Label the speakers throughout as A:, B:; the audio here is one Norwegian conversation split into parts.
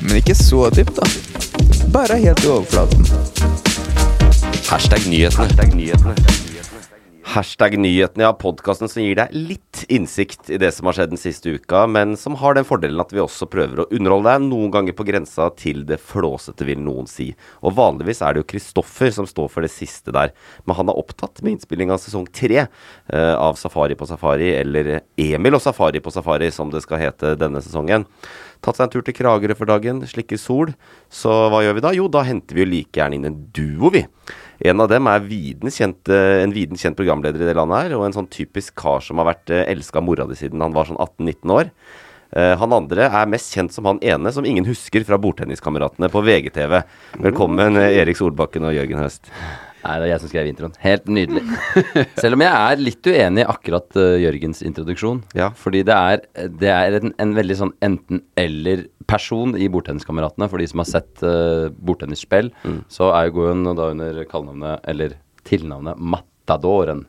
A: Men ikke så dypt, da. Bare helt i overflaten.
B: Hashtag nyhetene. Hashtag nyhetene. Hashtag nyhetene, ja, podkasten som gir deg litt innsikt i det som har skjedd den siste uka, men som har den fordelen at vi også prøver å underholde deg, noen ganger på grensa til det flåsete, vil noen si. Og vanligvis er det jo Kristoffer som står for det siste der, men han er opptatt med innspilling av sesong tre uh, av Safari på Safari, eller Emil og Safari på Safari, som det skal hete denne sesongen. Tatt seg en tur til Kragerø for dagen, slikker sol. Så hva gjør vi da? Jo, da henter vi jo like gjerne inn en duo, vi. En av dem er viden kjent, en viden kjent programleder i det landet her, og en sånn typisk kar som har vært eh, elska av mora di siden han var sånn 18-19 år. Eh, han andre er mest kjent som han ene som ingen husker fra Bordtenniskameratene på VGTV. Velkommen, eh, Erik Solbakken og Jørgen Høst.
C: Nei, det er jeg som skrev introen. Helt nydelig. Selv om jeg er litt uenig i akkurat uh, Jørgens introduksjon.
B: Ja.
C: Fordi det er, det er en, en veldig sånn enten-eller-person i Bordtenniskameratene. For de som har sett uh, bordtennisspill, så er jo Goen da under kallenavnet, eller tilnavnet, Matadoren.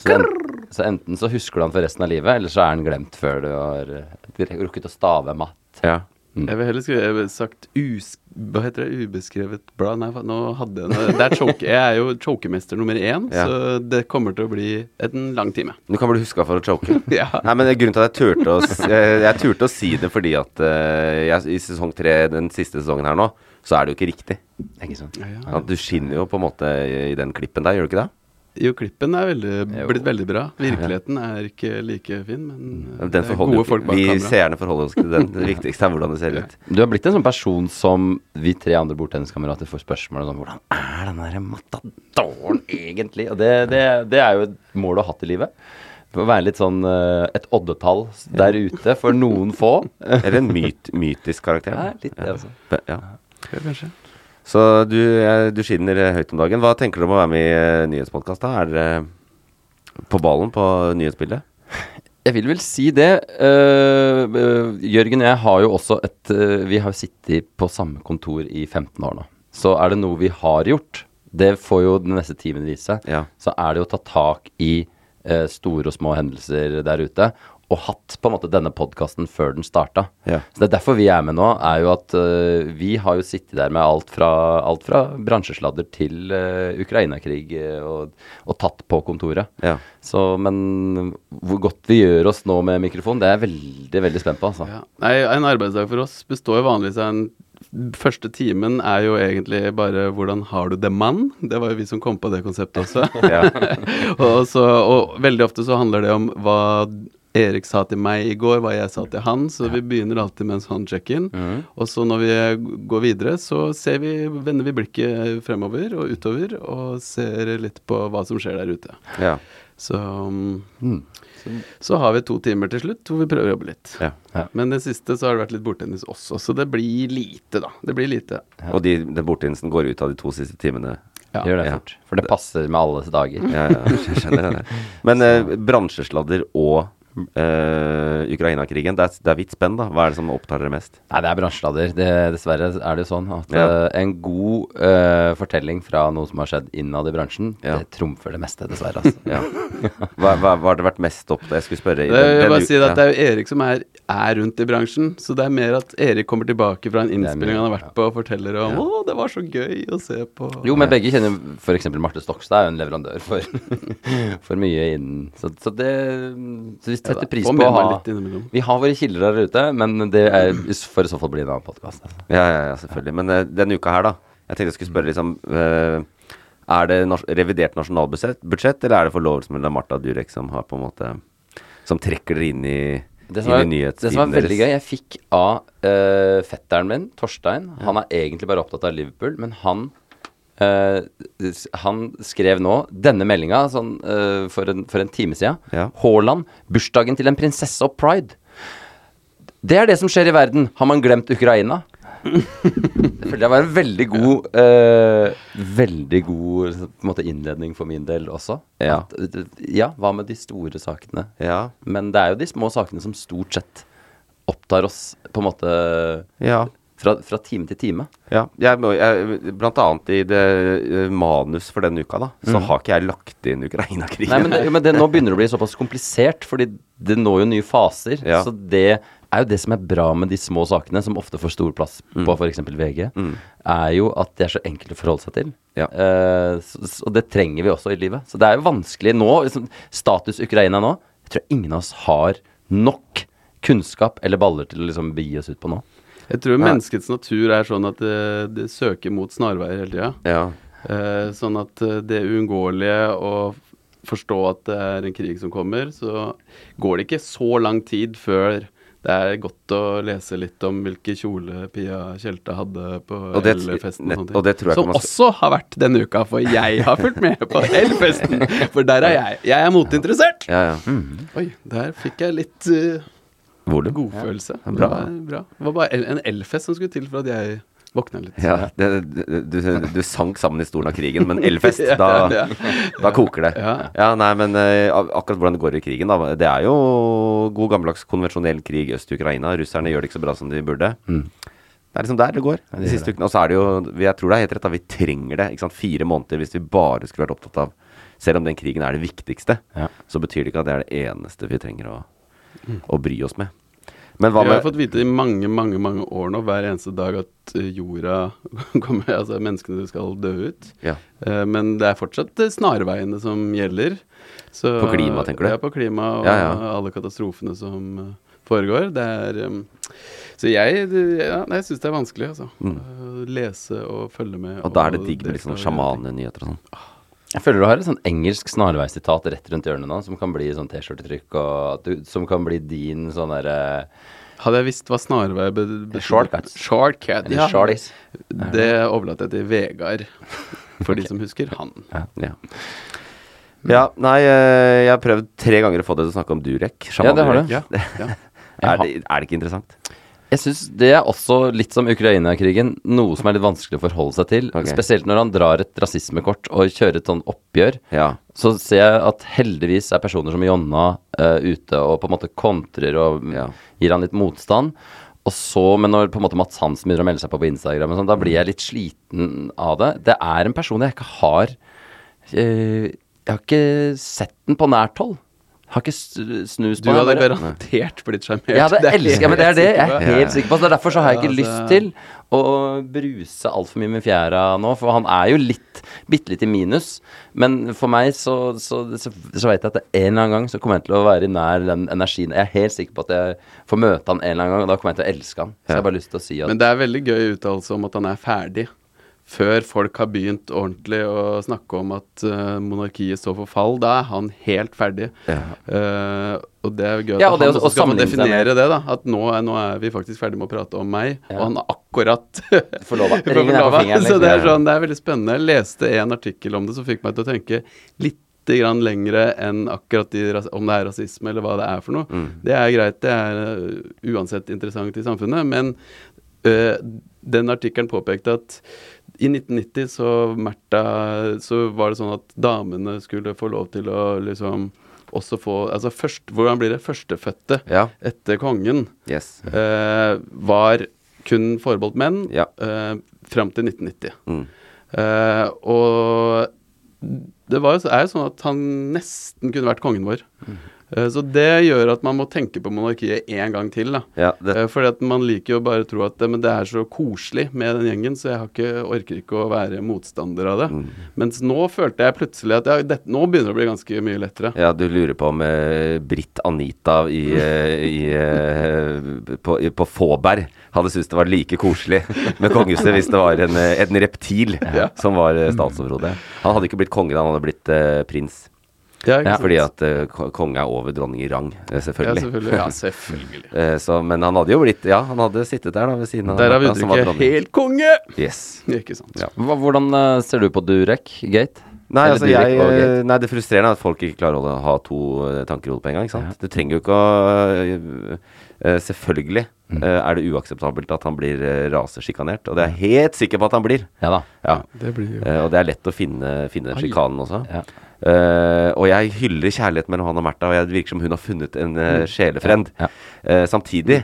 C: Så, en, så enten så husker du han for resten av livet, eller så er han glemt før du har uh, rukket å stave matt.
B: Ja.
D: Jeg vil heller skrive, jeg vil sagt us, Hva heter det? Ubeskrevet blad? Nei, nå hadde jeg noe det er choke, Jeg er jo chokemester nummer én,
B: Ja.
D: så det kommer til å bli en lang time.
B: Du kan bli huska for å choke.
D: Ja.
B: Nei, men Grunnen til at jeg turte å, jeg, jeg turte å si det fordi at uh, jeg, i sesong tre, den siste sesongen her nå, så er det jo ikke riktig.
C: Ikke sant?
B: At du skinner jo på en måte i i den klippen der, gjør du ikke det?
D: Jo, klippen er veldig,
C: Jo.
D: blitt veldig bra. Virkeligheten er ikke like fin, men eh,
B: Den
D: det er gode folk bak
B: Vi
D: kamera.
B: seerne forholder oss til den. Det viktigste er hvordan det ser ut.
C: Du har blitt en sånn person som vi tre andre bordtenniskamerater får spørsmål om hvordan er den der matadoren egentlig? Og det, det, det er jo et mål du har hatt i livet. Må være litt sånn eh, et oddetall der ute for noen få.
B: Eller en myt, mytisk karakter.
C: Ja, litt det, altså.
B: Ja.
D: Ja, kanskje.
B: Så du, eh, du skinner eh, høyt om dagen. Hva tenker du om å være med i uh, nyhetspodkast? Er dere på ballen på nyhetsbildet?
C: Jeg vil vel si det. Eh, eh, Jørgen og jeg har jo også et uh, Vi har jo sittet på samme kontor i 15 år nå. Så er det noe vi har gjort, det får jo den neste timen vise,
B: Ja.
C: så er det å ta tak i uh, store og små hendelser der ute. Og hatt på en måte denne podkasten før den starta.
B: Ja.
C: Så det er derfor vi er med nå, er jo at uh, vi har jo sittet der med alt fra, alt fra bransjesladder til uh, Ukraina-krig eh, og, og tatt på kontoret.
B: Ja.
C: Så, men hvor godt vi gjør oss nå med mikrofon, det er jeg veldig, veldig spent på, altså.
D: Ja. Nei, en arbeidsdag for oss består jo vanligvis av en Første timen er jo egentlig bare 'hvordan har du det, mann?' Det var jo vi som kom på det konseptet også. Og, så, og veldig ofte så handler det om hva Erik sa til meg i går, hva jeg sa til han, så vi begynner alltid med en sånn check-in. Og så når vi går videre, så ser vi, vender vi blikket fremover og utover og ser litt på hva som skjer der ute.
B: Ja.
D: Så, mm. så har vi to timer til slutt hvor vi prøver å jobbe litt.
B: Ja.
D: Men det siste så har det vært litt bordtennis også, så det blir lite, da. Det blir lite.
B: Og de, den bordtennisen går ut av de to siste timene.
D: Ja.
C: Gjør det
B: Ja.
C: fort. For det passer med alles dager.
B: Ja, ja, jeg skjønner det. Men eh, bransjesladder og eh, Ukraina-krigen, det, er- det er vidt spenn, da. Hva er det som opptar dere mest?
C: Nei, det er bransjesladder. Det, dessverre er det jo sånn at
B: Ja.
C: uh, en god uh, fortelling fra noe som har skjedd innad i bransjen,
B: Ja.
C: det trumfer det meste, dessverre. Altså.
B: Ja. Hva, hva, hva har det vært mest opp Jeg skulle spørre i
D: Det,
B: den-
D: jeg bare si at
B: ja.
D: det er jo Erik som er, er rundt i bransjen, så det er mer at Erik kommer tilbake fra en innspilling
C: mer,
D: han har vært på og forteller om 'Å, det var så gøy å se på'.
C: Jo, men begge kjenner f.eks. Marte Stokstad er jo en leverandør for, for mye innen så, så det Så hvis setter pris på å ha. Vi har våre kilder der ute, men det er, får i så fall bli en annen podkast.
B: Ja, ja, ja, selvfølgelig. Men uh, denne uka her, da. Jeg tenkte jeg skulle spørre liksom uh, Er det nas revidert nasjonalbudsjett, budsjett, eller er det forlovelsen mellom Martha Durek som har på en måte Som trekker dere inn i,
C: Det som, er, det som er veldig gøy, jeg fikk av uh, fetteren min, Torstein Han er egentlig bare opptatt av Liverpool, men han s- Han skrev nå denne meldinga sånn, uh, for, en, for en time siden.
B: Ja.
C: Haaland, bursdagen til en prinsesse og pride. Det er det som skjer i verden. Har man glemt Ukraina? Det føler jeg var en veldig god uh, Veldig god måte, innledning for min del også.
B: Ja.
C: At, ja, hva med de store sakene?
B: Ja.
C: Men det er jo de små sakene som stort sett opptar oss på en måte
B: Ja.
C: Fra, fra time til time.
B: Ja, jeg, jeg, blant annet i det eh, manus for denne uka, da, så har ikke jeg lagt inn Ukraina-krigen.
C: Nei, men, det, men det, nå begynner det å bli såpass komplisert, fordi det når jo nye faser.
B: Ja.
C: Så det er jo det som er bra med de små sakene, som ofte får stor plass på f.eks. VG, er jo at det er så enkelt å forholde seg til.
B: Ja.
C: Uh, så, så- og det trenger vi også i livet. Så det er jo vanskelig nå. Liksom, status Ukraina nå Jeg tror ingen av oss har nok kunnskap eller baller til å liksom begi oss ut på nå.
D: Jeg tror menneskets natur er sånn at det, det søker mot snarveier hele tida.
B: Ja.
D: Eh, sånn at eh, det uunngåelige å forstå at det er en krig som kommer, så går det ikke så lang tid før det er godt å lese litt om hvilke kjole Pia Tjelte hadde på
B: L-festen
D: Elfesten og
B: og det tror jeg
D: Som
B: man
D: også har vært denne uka, for jeg har fulgt med på Elfesten. For der er jeg. Jeg er moteinteressert.
B: ja, ja.
D: Oi, der fikk jeg litt uh,
B: Volum.
D: godfølelse.
B: Ja, bra.
D: bra. Det var bare en elfest som skulle til for at jeg våkna litt.
B: Ja, det, det, du, du sank sammen i stolen av krigen, men Elfest,
D: Ja,
B: da,
D: ja.
B: da koker det.
D: Ja.
B: Ja, nei, men eh, akkurat hvordan det går i krigen, da. Det er jo god gammeldags konvensjonell krig øst i Ukraina. Russerne gjør det ikke så bra som de burde. Det er liksom der det går de siste ukene. Og så er det jo Jeg tror det er helt rett, at Vi trenger det. Ikke sant. Fire måneder hvis vi bare skulle vært opptatt av Selv om den krigen er det viktigste,
C: Ja.
B: så betyr det ikke at det er det eneste vi trenger å, å bry oss med. Men hva
D: Vi har fått vite i mange, mange mange år nå, hver eneste dag, at eh, jorda kommer Altså menneskene skal dø ut.
B: Ja.
D: Eh, men det er fortsatt eh, snarveiene som gjelder. Så,
B: På klima, tenker du?
D: Ja, på klima og
B: Ja, ja.
D: alle katastrofene som foregår. Det er Så jeg, ja, jeg syns det er vanskelig, altså. Mm. lese og følge med.
B: Og da er det digg med litt sånn sjamanenyheter og sånn.
C: Jeg føler du har et sånn engelsk snarveisitat rett rundt hjørnet nå, som kan bli sånn T-skjortetrykk, og du, som kan bli din sånn derre
D: Hadde jeg visst hva snarvei
C: betyr.
D: Shortcut,
C: Eller
D: ja.
C: shorties.
D: Det overlater jeg til Vegard, for de som husker han.
B: Ja. ja, nei, eh, jeg har prøvd tre ganger å få deg til å snakke om Durek.
C: Ja, det har du.
D: Ja, ja.
B: Er det, er det ikke interessant?
C: Jeg syns det er også litt som Ukraina-krigen, noe som er litt vanskelig å forholde seg til.
B: Okay.
C: Spesielt når han drar et rasismekort og kjører et sånn oppgjør.
B: Ja.
C: Så ser jeg at heldigvis er personer som Jonna uh, ute og på en måte kontrer og
B: Ja.
C: gir han litt motstand. Og så, men når på en måte Mats Hansen begynner å melde seg på på Instagram, og sånn, da blir jeg litt sliten av det. Det er en person jeg ikke har uh, Jeg har ikke sett den på nært hold. Har ikke snus snust
D: Du
C: på
D: hadde
C: bare-
D: garantert blitt sjarmert.
C: jeg hadde
D: Det
C: men det er det jeg er
D: helt
C: sikker på. Så derfor så har jeg ikke
D: Ja,
C: lyst
D: altså-
C: til å bruse altfor mye med fjæra nå, for han er jo litt, bitte litt i minus. Men for meg så, så, så, så vet jeg at en eller annen gang så kommer jeg til å være nær den energien. Jeg er helt sikker på at jeg får møte han en eller annen gang, og da kommer jeg til å elske han. Så jeg har bare lyst til å si at
D: Men det er veldig gøy uttalelse om at han er ferdig. Før folk har begynt ordentlig å snakke om at uh, monarkiet står for fall, da er han helt ferdig. Eh, og det er jo gøy at
C: Ja, det
D: han også skal definere det, da. At nå er, nå er vi faktisk ferdig med å prate om meg,
C: Ja.
D: og han er akkurat
C: Forlova.
D: Så det er sånn, det er veldig spennende. Jeg leste en artikkel om det som fikk meg til å tenke litt grann lengre enn akkurat de, om det er rasisme eller hva det er for noe. Det er greit, det er uh, uansett interessant i samfunnet, men uh, den artikkelen påpekte at i 1990 så, Martha, så var det sånn at damene skulle få lov til å liksom også få Altså først, hvordan blir det? Førstefødte
B: Ja.
D: etter kongen
B: Yes.
D: eh, var kun forbeholdt menn
B: Ja.
D: eh, fram til 1990.
B: Mm.
D: Eh, og det var er jo sånn at han nesten kunne vært kongen vår. Eh, Så det gjør at man må tenke på monarkiet en gang til, da.
B: Ja, det,
D: Eh, Fordi at man liker jo bare å tro at det, men det er så koselig med den gjengen, så jeg har ikke, orker ikke å være motstander av det.
B: Mm.
D: Mens nå følte jeg plutselig at ja, det, nå begynner det å bli ganske mye lettere.
B: ja, du lurer på om eh, Britt Anita i, eh, i, eh, på, i, på Fåberg hadde syntes det var like koselig med kongehuset hvis det var en, eh, en reptil som var eh, statsoverhode. Han hadde ikke blitt konge, han hadde blitt eh, prins.
D: Ja?
B: Fordi at uh, konge er over dronning i rang, selvfølgelig.
D: Ja,
B: selvfølgelig.
D: Ja, selvfølgelig.
B: uh, så, men han hadde jo blitt Ja, han hadde sittet der da ved siden av
D: Der har vi
B: Märtha, som var
D: uttrykket 'helt konge'!
B: Yes.
D: Ikke sant.
B: Ja.
C: Hva, hvordan uh, ser du på Durek Gate?
B: Nei, altså jeg, nei, det frustrerende er at folk ikke klarer å ha to eh, tanker i hodet på en gang. ikke sant? Du trenger jo ikke å Selvfølgelig
C: Mm.
B: øh, er det uakseptabelt at han blir øh, rasesjikanert, og det er jeg helt sikker på at han blir.
C: Ja da.
B: Ja.
D: Det blir jo
B: Eh, og det er lett å finne, finne den sjikanen også.
C: Ja.
B: Uh, og jeg hyller kjærligheten mellom han og Märtha, og jeg- det virker som hun har funnet en uh, sjelefrend.
C: Ja.
B: Eh, samtidig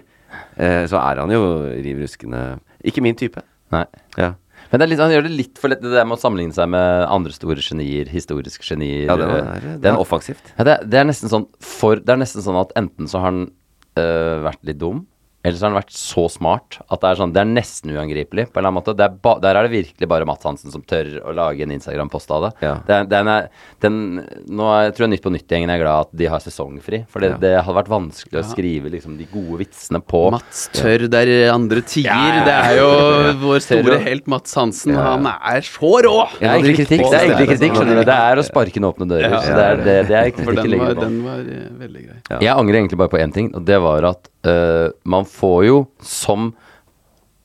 B: eh, så er han jo riv ruskende Ikke min type.
C: Nei.
B: Ja.
C: Men det er litt, han gjør det litt for lett, det der med å sammenligne seg med andre store genier, historiske genier.
B: Ja, det, er,
C: det er,
B: det er offensivt.
C: Ja, det, er- det er nesten sånn for Det er nesten sånn at enten så har han vært litt dum, eller så har han vært så smart at det er sånn Det er nesten uangripelig, på en eller annen måte. Det er ba, der er det virkelig bare Mats Hansen som tør å lage en Instagram-post av det.
B: Ja.
C: det den er, den, nå er, jeg tror jeg Nytt på Nytt-gjengen er glad at de har sesongfri, for det,
B: Ja.
C: det hadde vært vanskelig å skrive liksom de gode vitsene på
D: Mats tør der andre tier. Det er jo vår store helt Mats Hansen. Han er så rå!
C: Det er kritikk, det er egentlig kritikk, skjønner du. Det er å sparke inn åpne dører.
D: Ja.
C: Så det er, det, det er
D: For
C: kritikk
D: den var, den var eh, veldig grei.
B: Ja.
C: Jeg angrer egentlig bare på én ting, og det var at øh, man får jo som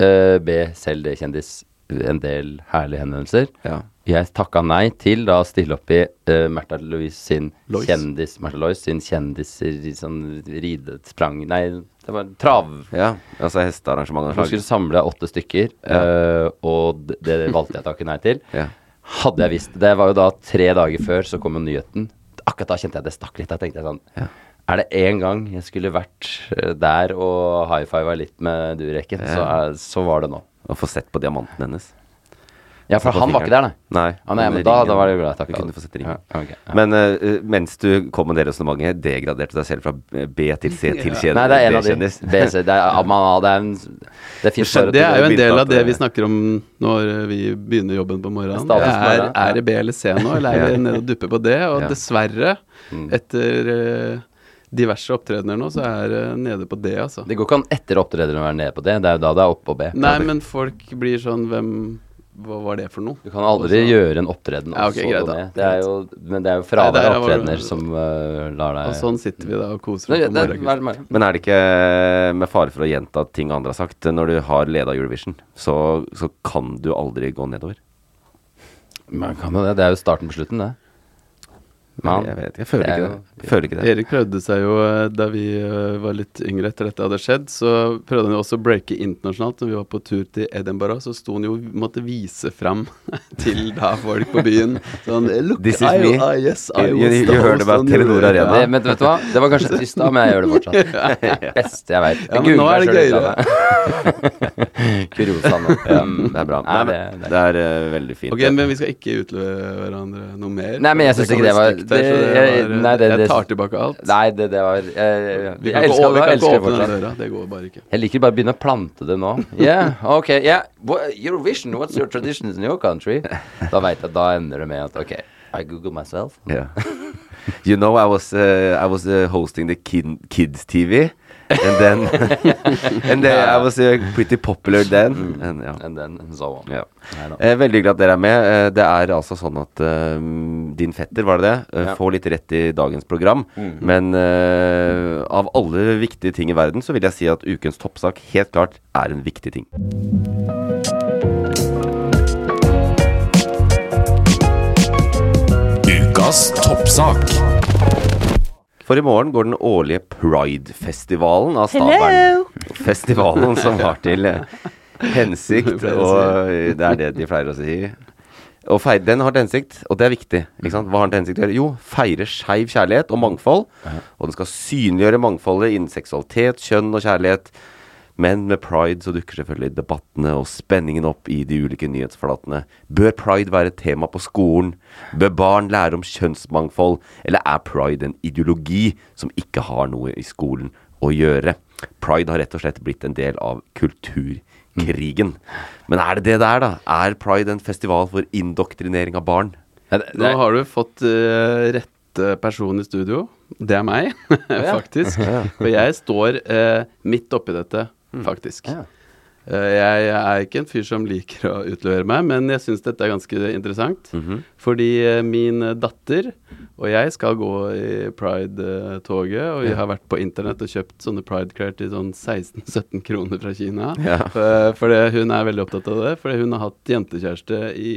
C: uh, B-selv-det-kjendis en del herlige henvendelser.
B: Ja.
C: Jeg takka nei til da å stille opp i uh, Märtha Louise sin
D: Lois.
C: kjendis Martha Lois sin kjendiser i sånn ridesprang Nei, det var trav.
B: ja. Altså hestearrangement
C: Hun skulle samle åtte stykker, øh, og det, det valgte jeg å takke nei til.
B: Ja.
C: Hadde jeg visst Det var jo da tre dager før så kom jo nyheten. Akkurat da kjente jeg det stakk litt. Da tenkte jeg sånn
B: Ja.
C: Er det én gang jeg skulle vært eh, der og high fiva litt med Dureken, så, er- så var det nå.
B: Å få sett på diamanten hennes.
C: Ja, for han var ikke der, nei.
B: Nei.
C: Ah, nei
B: men
C: men da, da var det jo greit.
B: Du kunne få sett ringen.
C: Ja, okay, ja.
B: Men uh, mens du kom med det resonnementet, degraderte deg selv fra B til C til kjendis.
C: Nei, det er en av de.
B: B,
C: C, det er, man, det er en Det bare
D: Det er jo en del av det vi snakker om når vi begynner jobben på morgenen. Er, er det B eller C nå, eller er det nede og dupper på det? Og dessverre,
C: Mm.
D: etter eh, diverse opptredener nå, så er det nede på D, altså.
C: Det går ikke an etter opptrederen å være nede på det. Det er jo da det er oppe på B.
D: Nei, men folk blir sånn Hvem Hva var det for noe?
C: Du kan aldri
D: også.
C: gjøre en opptreden også.
D: Ja,
C: okay,
D: greit da.
C: Det er jo, men det er jo fravær av opptredener som uh, lar deg
D: Og sånn sitter vi da og koser oss på
C: det, vær-
B: Men er det ikke, med fare for å gjenta ting andre har sagt, når du har leda Eurovision, så, så kan du aldri gå nedover?
C: Man kan jo det. Det er jo starten på slutten, det. Man,
B: jeg vet ikke, jeg føler
C: det er
B: ikke det. Jeg føler ikke det.
D: Erik prøvde seg jo eh, da vi eh, var litt yngre etter dette hadde skjedd, så prøvde han jo også å breake internasjonalt. Når vi var på tur til Edinburgh, så sto han jo måtte vise fram til da folk på byen. Sånn Look,
B: This is
D: I,
B: me.
D: I, yes, I
B: You-
D: was
B: you- you heard about Telenor Arena.
C: Det, men vet du hva? Det var kanskje trist da, men jeg gjør det fortsatt. Beste jeg veit.
D: Ja, men nå er det gøyere.
C: Kuriosa nå.
B: Ja,
C: Um,
B: det er bra.
C: Nei,
B: Nei,
C: det,
B: er,
C: det,
B: det er uh, veldig fint.
D: Ok, men vi skal ikke utlevere hverandre noe mer.
C: Nei, men jeg
D: syns
C: ikke det var-
D: stygt her, så
C: det- jeg-
D: var-
C: nei, det-
D: Jeg tar tilbake alt.
C: nei, det, det var Jeg, jeg,
D: Vi
C: jeg
D: kan ikke,
C: elsker
D: vi
C: det,
D: kan
C: elsker
D: ikke åpne den døra. Det går bare ikke.
C: Jeg liker bare å begynne å plante det nå. Yeah, ok, yeah. What, Eurovision, what's your traditions in your country? Da vet jeg, da ender det med at ok, I google myself.
B: Yeah. you know, I was uh, I was uh, hosting the kid, kids TV, and then and then I was uh, pretty popular then. And, yeah.
C: And then so on. Yeah.
B: Eh, veldig glad at dere er med. Eh, det er altså sånn at eh, din fetter, var det det, eh,
C: Ja.
B: får litt rett i dagens program. Men eh, av alle viktige ting i verden, så vil jeg si at ukens toppsak helt klart er en viktig ting.
E: Ukas toppsak.
B: For i morgen går den årlige Pride-festivalen av stabelen. Festivalen som har til eh, hensikt og Det er det de pleier å si. Og feir, den har til hensikt, og det er viktig. Ikke sant? Hva har den til hensikt å gjøre? Jo, feire skeiv kjærlighet og mangfold. Og den skal synliggjøre mangfoldet innen seksualitet, kjønn og kjærlighet. Men med pride så dukker selvfølgelig debattene og spenningen opp i de ulike nyhetsflatene. Bør pride være et tema på skolen? Bør barn lære om kjønnsmangfold? Eller er pride en ideologi som ikke har noe i skolen å gjøre? Pride har rett og slett blitt en del av kulturkrigen. Men er det det det er, da? Er pride en festival for indoktrinering av barn?
D: Nå har du fått uh, rette person i studio. Det er meg, faktisk. For jeg står eh, midt oppi dette, faktisk.
C: Ja.
D: Eh, jeg er ikke en fyr som liker å utlevere meg, men jeg syns dette er ganske interessant. Fordi eh, min datter og jeg skal gå i Pride-toget, og vi har vært på internett og kjøpt sånne Pride-klær til sånn 16-17 kroner fra Kina.
B: Ja.
D: For, fordi hun er veldig opptatt av det, fordi hun har hatt jentekjæreste i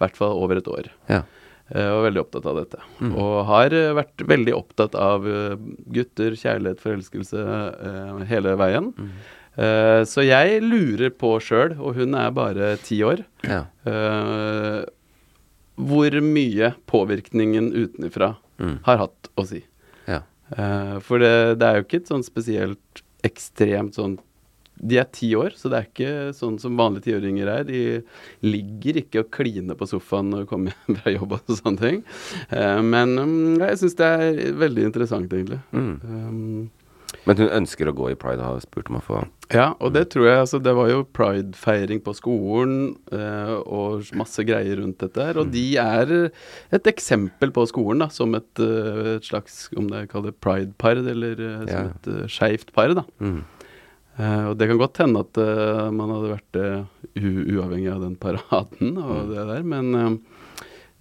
D: hvert fall over et år.
B: Ja.
D: Eh, og veldig opptatt av dette. Og har eh, vært veldig opptatt av eh, gutter, kjærlighet, forelskelse eh, hele veien. Eh, så jeg lurer på sjøl, og hun er bare ti år,
B: Ja.
D: uh, hvor mye påvirkningen utenfra har hatt å si.
B: Ja.
D: Uh, for det, det er jo ikke et sånn spesielt ekstremt sånn De er ti år, så det er ikke sånn som vanlige tiåringer er. De ligger ikke og kliner på sofaen når de kommer hjem fra jobb og sånne ting. Men um, jeg syns det er veldig interessant, egentlig. Um,
B: Men hun ønsker å gå i pride og har spurt om å få
D: ja, og det tror jeg altså Det var jo pride-feiring på skolen eh, og masse greier rundt dette her. Og de er et eksempel på skolen da, som et, eh, et slags om det kalles pride-par, eller eh, som
B: Ja.
D: et uh, skeivt par. da. Eh, og det kan godt hende at uh, man hadde vært det u uavhengig av den paraden og det der, men uh,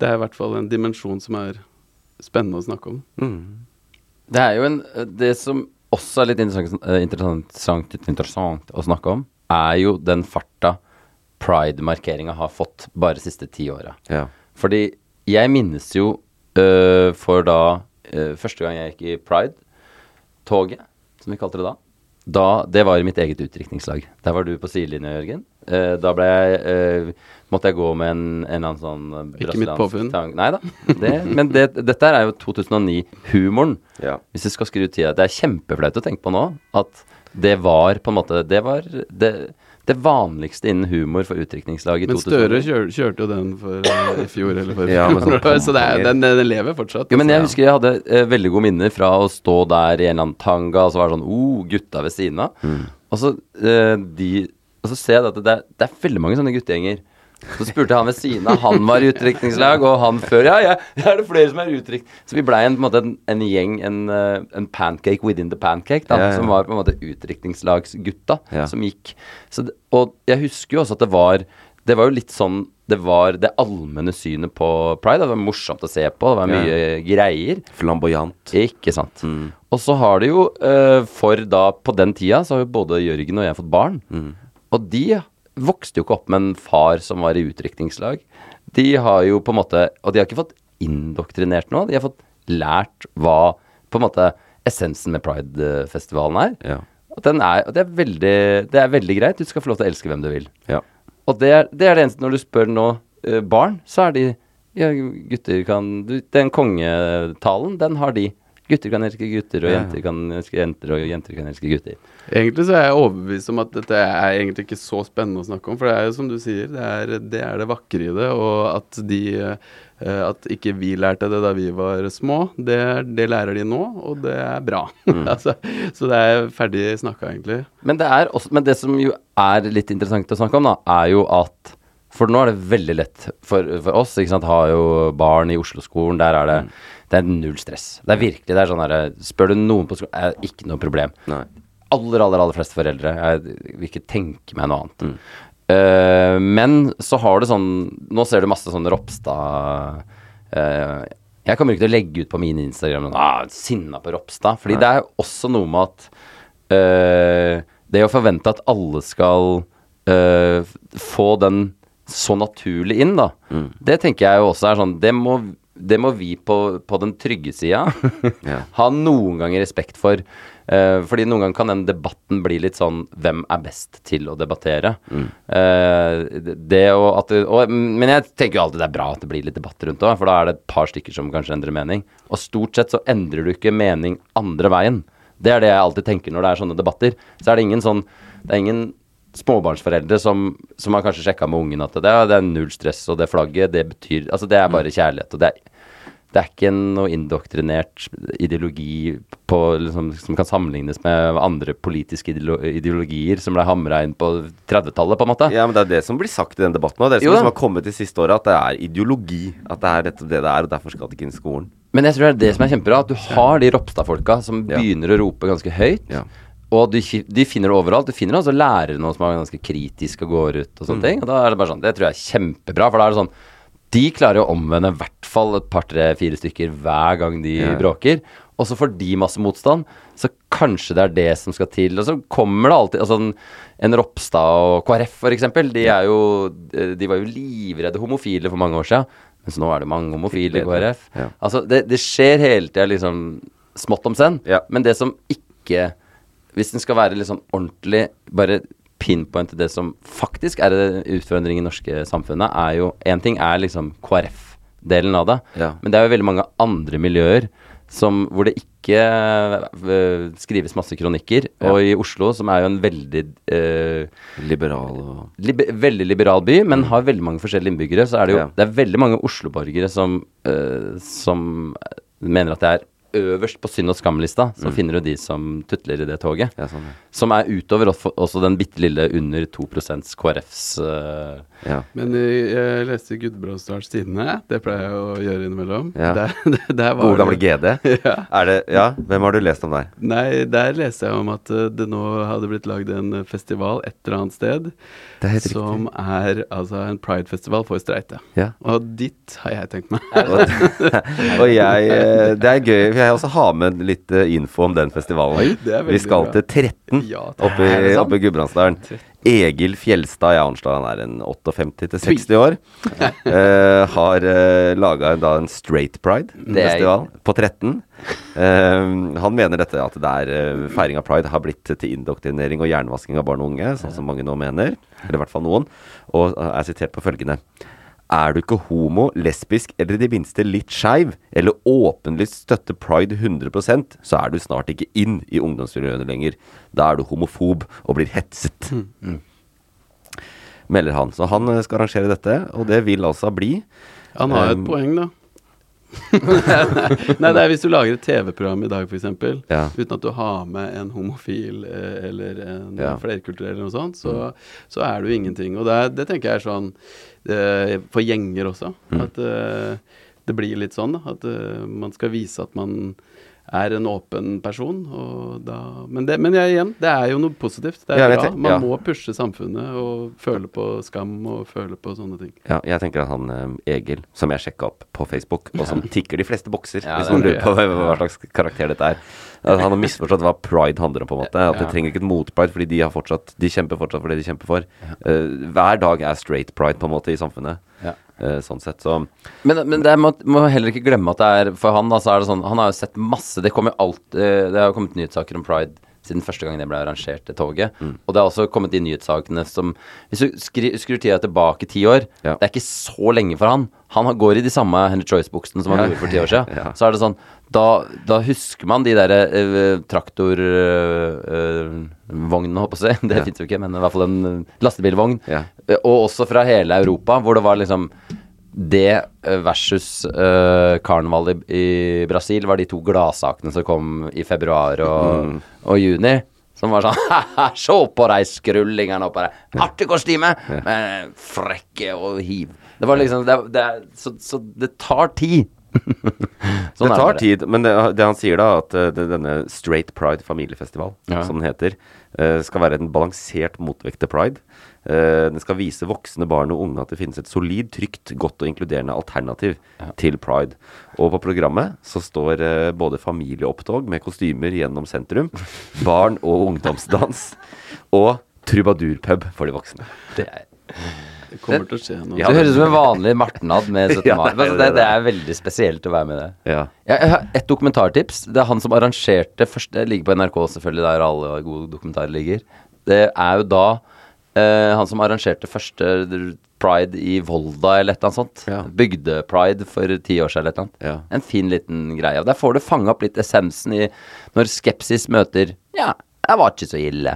D: det er i hvert fall en dimensjon som er spennende å snakke om.
C: Det er jo en Det som også er litt interessant, eh, interessant, interessant å snakke om, er jo den farta pride-markeringa har fått bare de siste ti åra.
B: Ja.
C: Fordi jeg minnes jo uh, for da uh, Første gang jeg gikk i Pride-toget, som vi kalte det da. da det var i mitt eget utdrikningslag. Der var du på sidelinja, Jørgen. Eh, da ble jeg øh, Måtte jeg gå med en, en eller annen sånn øh,
D: Ikke mitt påfunn.
C: tang- Nei da. Det, men det, dette er jo 2009-humoren.
B: Ja.
C: Hvis jeg skal skru tida Det er kjempeflaut å tenke på nå at det var på en måte Det var det, det vanligste innen humor for utdrikningslag i 2009.
D: Men Støre kjør, kjørte jo den for eh, i fjor eller forrige
B: Ja, men sånn
D: Så det er, den, den lever fortsatt.
C: Jo, men jeg
D: altså.
C: husker jeg hadde eh, veldig gode minner fra å stå der i en eller annen tanga, og så var det sånn oh, gutta ved siden av. Mm. Altså, eh, de, og så ser jeg at det er, det er veldig mange sånne guttegjenger. Så spurte jeg han ved siden av, han var i utdrikningslag, og han før. Ja, ja, ja er det flere som er utdrikt... Så vi blei en, på en, måte en, en gjeng, en, eh, en pancake within the pancake, da,
B: Ja, ja.
C: som var på en måte utdrikningslagsgutta
B: Ja.
C: som gikk. Så, det- og jeg husker jo også at det var Det var jo litt sånn Det var det allmenne synet på pride. Det var morsomt å se på, det var mye greier.
B: Flamboyant.
C: Ikke sant. Og så har det jo, eh, for da på den tida, så har jo både Jørgen og jeg fått barn. Og de vokste jo ikke opp med en far som var i utdrikningslag. De har jo på en måte Og de har ikke fått indoktrinert noe, de har fått lært hva på en måte essensen med Pride-festivalen er.
B: Ja.
C: Og, den er, og det, er veldig, det er veldig greit. Du skal få lov til å elske hvem du vil.
B: Ja.
C: Og det er, det er det eneste Når du spør nå eh, barn, så er de Ja, gutter kan du, Den kongetalen, den har de. Gutter kan elske gutter, og jenter kan elske jenter, og jenter kan elske gutter.
D: Egentlig så er jeg overbevist om at dette er egentlig ikke så spennende å snakke om. For det er jo som du sier, det er det, er det vakre i det. Og at de eh, At ikke vi lærte det da vi var små, det, det lærer de nå, og det er bra. altså, så det er ferdig snakka, egentlig.
C: Men det, også, men det som jo er litt interessant å snakke om, da, er jo at For nå er det veldig lett for, for oss. ikke sant, Har jo barn i Oslo-skolen. Der er det Det er null stress. Det er virkelig det er sånn herre Spør du noen på skolen, er det ikke noe problem.
B: Nei.
C: aller, aller, aller fleste foreldre. Jeg vil ikke tenke meg noe annet. Eh, men så har du sånn Nå ser du masse sånn Ropstad uh, Jeg kommer ikke til å legge ut på min Instagram ah, sinna på Ropstad. Fordi det er også noe med at eh, Det å forvente at alle skal få den så naturlig inn, da. Det tenker jeg jo også er sånn Det må, det må vi på, på den trygge sida
B: Ja.
C: ha noen ganger respekt for. Uh, fordi noen ganger kan den debatten bli litt sånn Hvem er best til å debattere? Mm. Uh, det og at det, og, Men jeg tenker jo alltid det er bra at det blir litt debatt rundt det, for da er det et par stykker som kanskje endrer mening. Og stort sett så endrer du ikke mening andre veien. Det er det jeg alltid tenker når det er sånne debatter. Så er det ingen sånn Det er ingen småbarnsforeldre som, som har kanskje sjekka med ungen at det det er null stress, og det flagget, det betyr Altså, det er bare kjærlighet, og det er det er ikke noe indoktrinert ideologi på, liksom, som kan sammenlignes med andre politiske ideologier som ble hamra inn på 30-tallet, på en måte.
B: Ja, men det er det som blir sagt i den debatten òg. Det er det som liksom har kommet de siste åra, at det er ideologi. At det er dette det det er, og derfor skal det ikke inn i skolen.
C: Men jeg tror det er det som er kjempebra, at du har de Ropstad-folka som
B: Ja.
C: begynner å rope ganske høyt.
B: Ja.
C: Og de, de finner det overalt. Du finner altså lærere nå som er ganske kritiske og går ut og
B: Mm.
C: sånne ting. Og da er det bare sånn Det tror jeg er kjempebra, for da er det sånn De klarer å omvende i hvert fall et par, tre, fire stykker hver gang de
B: yeah.
C: bråker. Og så får de masse motstand, så kanskje det er det som skal til. Og så kommer det alltid Altså en, en Ropstad og KrF, eksempel, de er jo De var jo livredde homofile for mange år siden. Mens nå er det mange homofile i KrF.
B: Ja.
C: Altså, det, det skjer hele tida liksom smått om senn.
B: Ja.
C: Men det som ikke Hvis den skal være litt sånn ordentlig Bare pinpointe det som faktisk er en utfordring i norske samfunnet, er jo Én ting er liksom KrF-delen av det,
B: Ja.
C: men det er jo veldig mange andre miljøer som, hvor det ikke uh, skrives masse kronikker. Og i Oslo, som er jo en veldig uh,
B: Liberal og
C: liber, veldig liberal by, men har veldig mange forskjellige innbyggere, så er det jo
B: Ja.
C: Det er veldig mange Oslo-borgere som, uh, som mener at det er øverst på synd og skam-lista, så finner du de som tutler i det toget.
B: Ja, sånn, ja.
C: Som er utover også, også den bitte lille under 2 KrFs uh,
B: ja.
D: Men eh, jeg leste Gudbrandsdals Tidende. Det pleier jeg å gjøre innimellom.
B: Ja.
D: Der, der
B: Gode gamle GD.
D: Ja.
B: Er det Ja, hvem har du lest om der?
D: Nei, der leste jeg om at eh, det nå hadde blitt lagd en festival et eller annet sted.
B: Det er som
D: som er altså en pridefestival for streite.
B: Ja.
D: Og dit har jeg tenkt meg.
B: Og jeg eh, Det er gøy, for jeg også har med litt info om den festivalen. Vi skal
D: bra.
B: til 13
D: Ja,
B: oppe i, oppe i Gudbrandsdalen. Egil Fjelstad jeg Arnstad, han er en 58 til 60 år. uh, har uh, laga da en Straight Pride-festival på 13. Uh, han mener dette at det er uh, feiring av pride har blitt til indoktrinering og jernvasking av barn og unge, sånn som mange nå mener. Eller i hvert fall noen. Og eh, er sitert på følgende. Er du ikke homo, lesbisk eller i det minste litt skeiv, eller åpenlyst støtter pride 100% så er du snart ikke inn i ungdomsmiljøene lenger. Da er du homofob og blir hetset. Melder han. Så han eh, skal arrangere dette, og det vil altså bli
D: Han har jo et
B: Um,
D: poeng, da. Nei, det er hvis du lager et TV-program i dag, f.eks.,
B: Ja.
D: uten at du har med en homofil eh, eller en
B: Ja.
D: flerkulturell eller noe sånt, så, så er du ingenting. Og det, det tenker jeg er sånn eh, for gjenger også. At eh, det blir litt sånn, da. At eh, man skal vise at man er en åpen person. Og da, men det, men jeg, igjen, det er jo noe positivt. Det er
B: Ja,
D: bra. Man
B: ja.
D: må pushe samfunnet og føle på skam og føle på sånne ting.
B: Ja, jeg tenker at han eh, Egil, som jeg sjekka opp på Facebook, og som tikker de fleste bokser,
C: Ja,
B: hvis man
C: er
B: lurer på hva, slags karakter dette er. At han har misforstått hva pride handler om, på en måte. At de trenger ikke et motpride, fordi de har fortsatt De kjemper fortsatt for det de kjemper for. Uh, hver dag er straight pride, på en måte, i samfunnet. Eh, sånn sett, så
C: Men, men det må, må heller ikke glemme at det er For han da, så er det sånn Han har jo sett masse Det kommer alt eh, Det har kommet nyhetssaker om pride siden første gang det ble arrangert, det toget. Og det har også kommet de nyhetssakene som Hvis du skrur tida tilbake ti år
B: Ja.
C: Det er ikke så lenge for han. Han går i de samme Henry Choice-buksene som han
B: Ja.
C: gjorde for ti år siden.
B: Ja.
C: Så er det sånn Da, da husker man de derre uh, traktorvognene, holdt på å si. Det
B: Ja.
C: fins jo ikke, men i hvert fall en eh, lastebilvogn. Eh, Og også fra hele Europa, hvor det var liksom det eh, versus uh, karneval i, i Brasil var de to gladsakene som kom i februar og, og juni. Som var sånn se på de skrullingene oppå der. Artig kostyme, men frekke og hiv. Det var liksom det, det, så, så det tar tid. sånn
B: det tar
C: det.
B: tid, men det, han sier da, at eh, denne Straight Pride familiefestival,
C: Ja.
B: som den heter, eh, skal være en balansert motvekt til pride. Eh, den skal vise voksne barn og unge at det finnes et solid, trygt, godt og inkluderende alternativ til pride. Og på programmet så står eh, både familieopptog med kostymer gjennom sentrum, barn- og ungdomsdans, og trubadurpub for de voksne.
C: Det, er,
D: Det kommer til å skje noe.
B: Ja,
C: det høres ut som en vanlig martnad med 17.
B: Ja,
C: mai.
B: det er
C: Altså,
B: det
C: det,
B: det er.
C: veldig spesielt å være med i det.
B: Ja.
C: Jeg jeg har et dokumentartips. Det er han som arrangerte først Det ligger på NRK selvfølgelig, der alle gode dokumentarer ligger. Det er jo da eh, han som arrangerte første pride i Volda eller et eller annet sånt.
B: Ja.
C: Bygde-pride for ti år siden eller et eller annet.
B: Ja.
C: En fin liten greie. Og Der får du fange opp litt essensen i når skepsis møter Ja, jeg var ikke så ille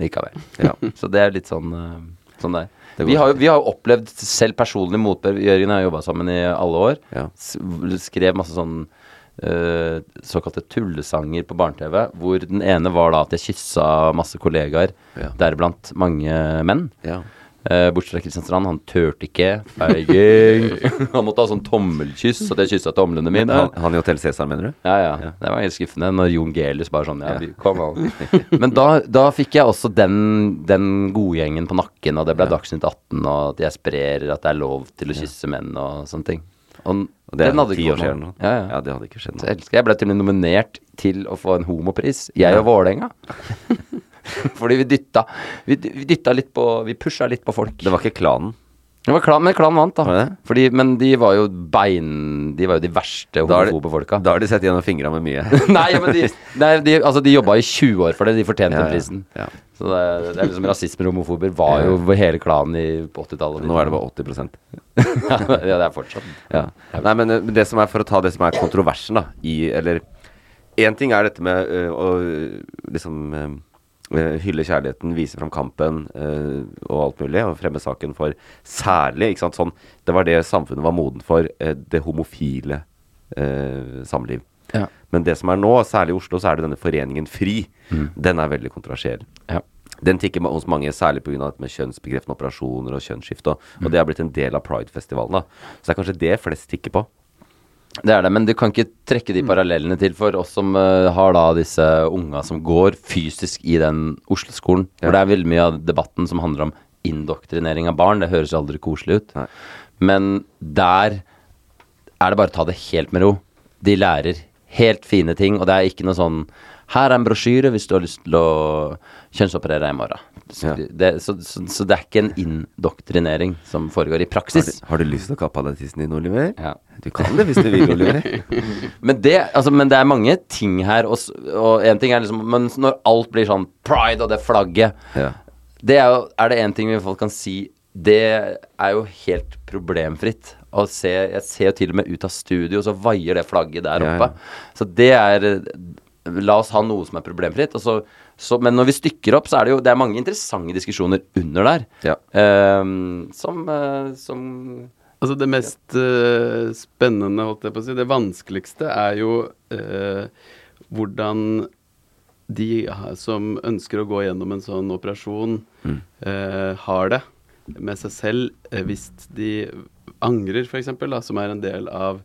C: likevel.
B: Mm. Ja.
C: Så det er litt sånn, eh, sånn der. Vi har, jo, vi har jo opplevd selv personlig motbør. Jørgen og jeg har jobba sammen i alle år.
B: Ja.
C: Skrev masse sånn eh, såkalte tullesanger på barne-TV, hvor den ene var da at jeg kyssa masse kollegaer,
B: Ja.
C: deriblant mange menn.
B: Ja.
C: Uh, bortsett fra Kristiansand, han turte ikke. Han måtte ha sånn tommelkyss, så jeg kyssa tomlene mine.
B: Han, han i Hotell Cæsar, mener du?
C: Ja, ja. Det var helt skuffende når Jon Gelius bare sånn Ja, kom an. Men da, da fikk jeg også den, den godgjengen på nakken, og det ble Dagsnytt 18, og at jeg sprer at det er lov til å kysse menn og sånne ting. Og
B: det
C: den hadde ikke
B: år siden.
C: Ja, ja.
B: Ja, det hadde ikke skjedd noe.
C: jeg ble til og med nominert til å få en homopris, jeg og Vålerenga. Fordi vi dytta Vi, vi dytta litt på Vi pusha litt på folk.
B: Det var ikke klanen.
C: Det var klan, men Klan vant, da. Fordi, men de var jo bein De var jo de verste homofobe folka.
B: Da har de sett gjennom fingra med mye.
C: nei, men de, nei, de, altså, de jobba i 20 år for det. De fortjente
B: Ja,
C: prisen.
B: Ja.
C: Så det, det er liksom Rasisme og homofober var jo hele klanen i 80-tallet.
B: Nå er det bare 80%
C: Ja, det er fortsatt.
B: Ja. Nei, men eh, det som er for å ta det som er kontroversen, da, i Eller én ting er dette med eh, å eh, liksom eh, hylle kjærligheten, vise fram kampen uh, og alt mulig, og fremme saken for særlig ikke sant, sånn, Det var det samfunnet var moden for, uh, det homofile uh, samliv.
C: Ja.
B: Men det som er nå, særlig i Oslo, så er det denne foreningen FRI. Den er veldig kontroversiell.
C: Ja.
B: Den tikker hos mange, særlig pga. kjønnsbekreftende operasjoner og kjønnsskifte. Og, og det har blitt en del av Pride-festivalen. Så det er kanskje det flest tikker på.
C: Det er det, men du kan ikke trekke de parallellene til for oss som uh, har da disse unga som går fysisk i den Oslo-skolen.
B: Ja.
C: For det er veldig mye av debatten som handler om indoktrinering av barn. Det høres aldri koselig ut.
B: Nei.
C: Men der er det bare å ta det helt med ro. De lærer helt fine ting, og det er ikke noe sånn her er en brosjyre hvis du har lyst til å kjønnsoperere deg i morgen. Så,
B: Ja.
C: det, så, så, så det er ikke en indoktrinering som foregår i
B: Har du,
C: praksis.
B: har du lyst til å kappe av deg tissen din, Oliver?
C: Ja.
B: Du kan det hvis du vil, Oliver.
C: Men det, altså, men det er mange ting her, og, og en ting er liksom Men når alt blir sånn pride og det flagget
B: Ja.
C: Det er jo Er det én ting vi folk kan si Det er jo helt problemfritt. Å se, jeg ser jo til og med ut av studio, så vaier det flagget der
B: Ja,
C: oppe. Så det er La oss ha noe som er problemfritt. Så, så, men når vi stykker opp, så er det jo Det er mange interessante diskusjoner under der.
B: Ja.
C: Ehm, som, uh, som
D: Altså det mest uh, spennende, holdt jeg på å si, det vanskeligste er jo eh, hvordan de som ønsker å gå gjennom en sånn operasjon, eh, har det med seg selv hvis de angrer, f.eks., som er en del av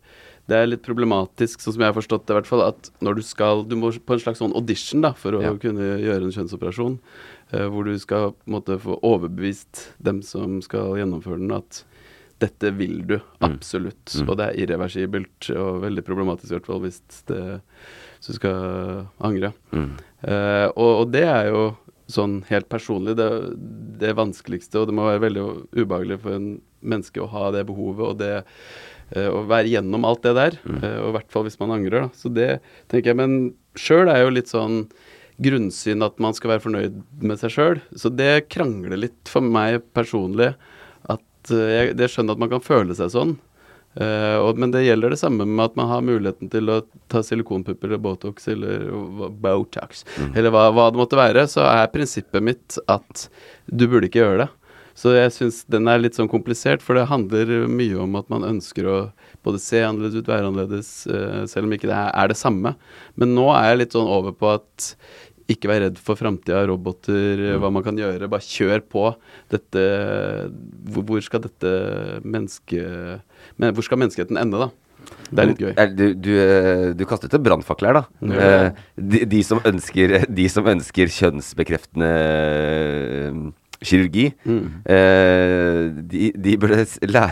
D: det er litt problematisk, sånn som jeg har forstått det, i hvert fall, at når du skal Du må på en slags sånn audition da, for å
B: Ja.
D: kunne gjøre en kjønnsoperasjon, eh, hvor du skal på en måte få overbevist dem som skal gjennomføre den, at dette vil du absolutt. Og det er irreversibelt og veldig problematisk, i hvert fall hvis, det, hvis du skal angre. Eh, og, og det er jo sånn helt personlig det, det vanskeligste, og det må være veldig ubehagelig for en menneske å ha det behovet og det å være gjennom alt det der. eh, og i hvert fall hvis man angrer, da. Så det tenker jeg. Men sjøl er jo litt sånn grunnsyn at man skal være fornøyd med seg sjøl. Så det krangler litt for meg personlig. At eh, jeg det skjønner at man kan føle seg sånn. Uh, og, men det gjelder det samme med at man har muligheten til å ta silikonpupper eller Botox eller Botox, Botox, eller hva, hva det måtte være, så er prinsippet mitt at du burde ikke gjøre det. Så jeg syns den er litt sånn komplisert, for det handler mye om at man ønsker å både se annerledes ut, være annerledes, eh, selv om ikke det er, det samme. Men nå er jeg litt sånn over på at ikke vær redd for framtida, roboter, mm. hva man kan gjøre. Bare kjør på. Dette Hvor, skal dette menneske... Men hvor skal menneskeheten ende, da? Det er litt gøy.
B: Du, du, eh, du kastet en brannfakkel her, da.
D: Ja.
B: Eh, De, de, som ønsker, de som ønsker kjønnsbekreftende eh, Mm. eh, de, de, burde,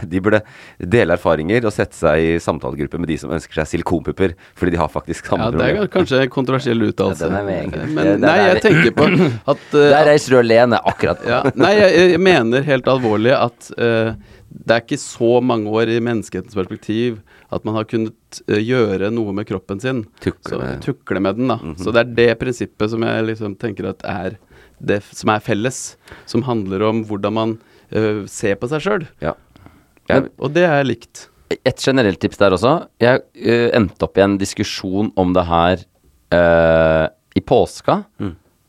B: de burde dele erfaringer og sette seg i samtalegruppe med de som ønsker seg silikonpupper, fordi de har faktisk samme
D: Ja, det er kanskje en kontroversiell uttalelse.
C: Ja, meget.
D: Men
C: Det-
D: nei, jeg tenker på at uh,
C: Der reiser du alene, akkurat.
D: ja, Nei, jeg, jeg mener helt alvorlig at uh, det er ikke så mange år i menneskehetens perspektiv At man har kunnet eh, gjøre noe med kroppen sin.
B: Tukle
D: Så,
B: med-
D: tukle med den, da. Så det er det prinsippet som jeg liksom tenker at er det som er felles. Som handler om hvordan man uh, ser på seg sjøl.
B: Ja. Jeg,
D: Og det er likt.
C: Et generelt tips der også. Jeg uh, endte opp i en diskusjon om det her uh, i påska.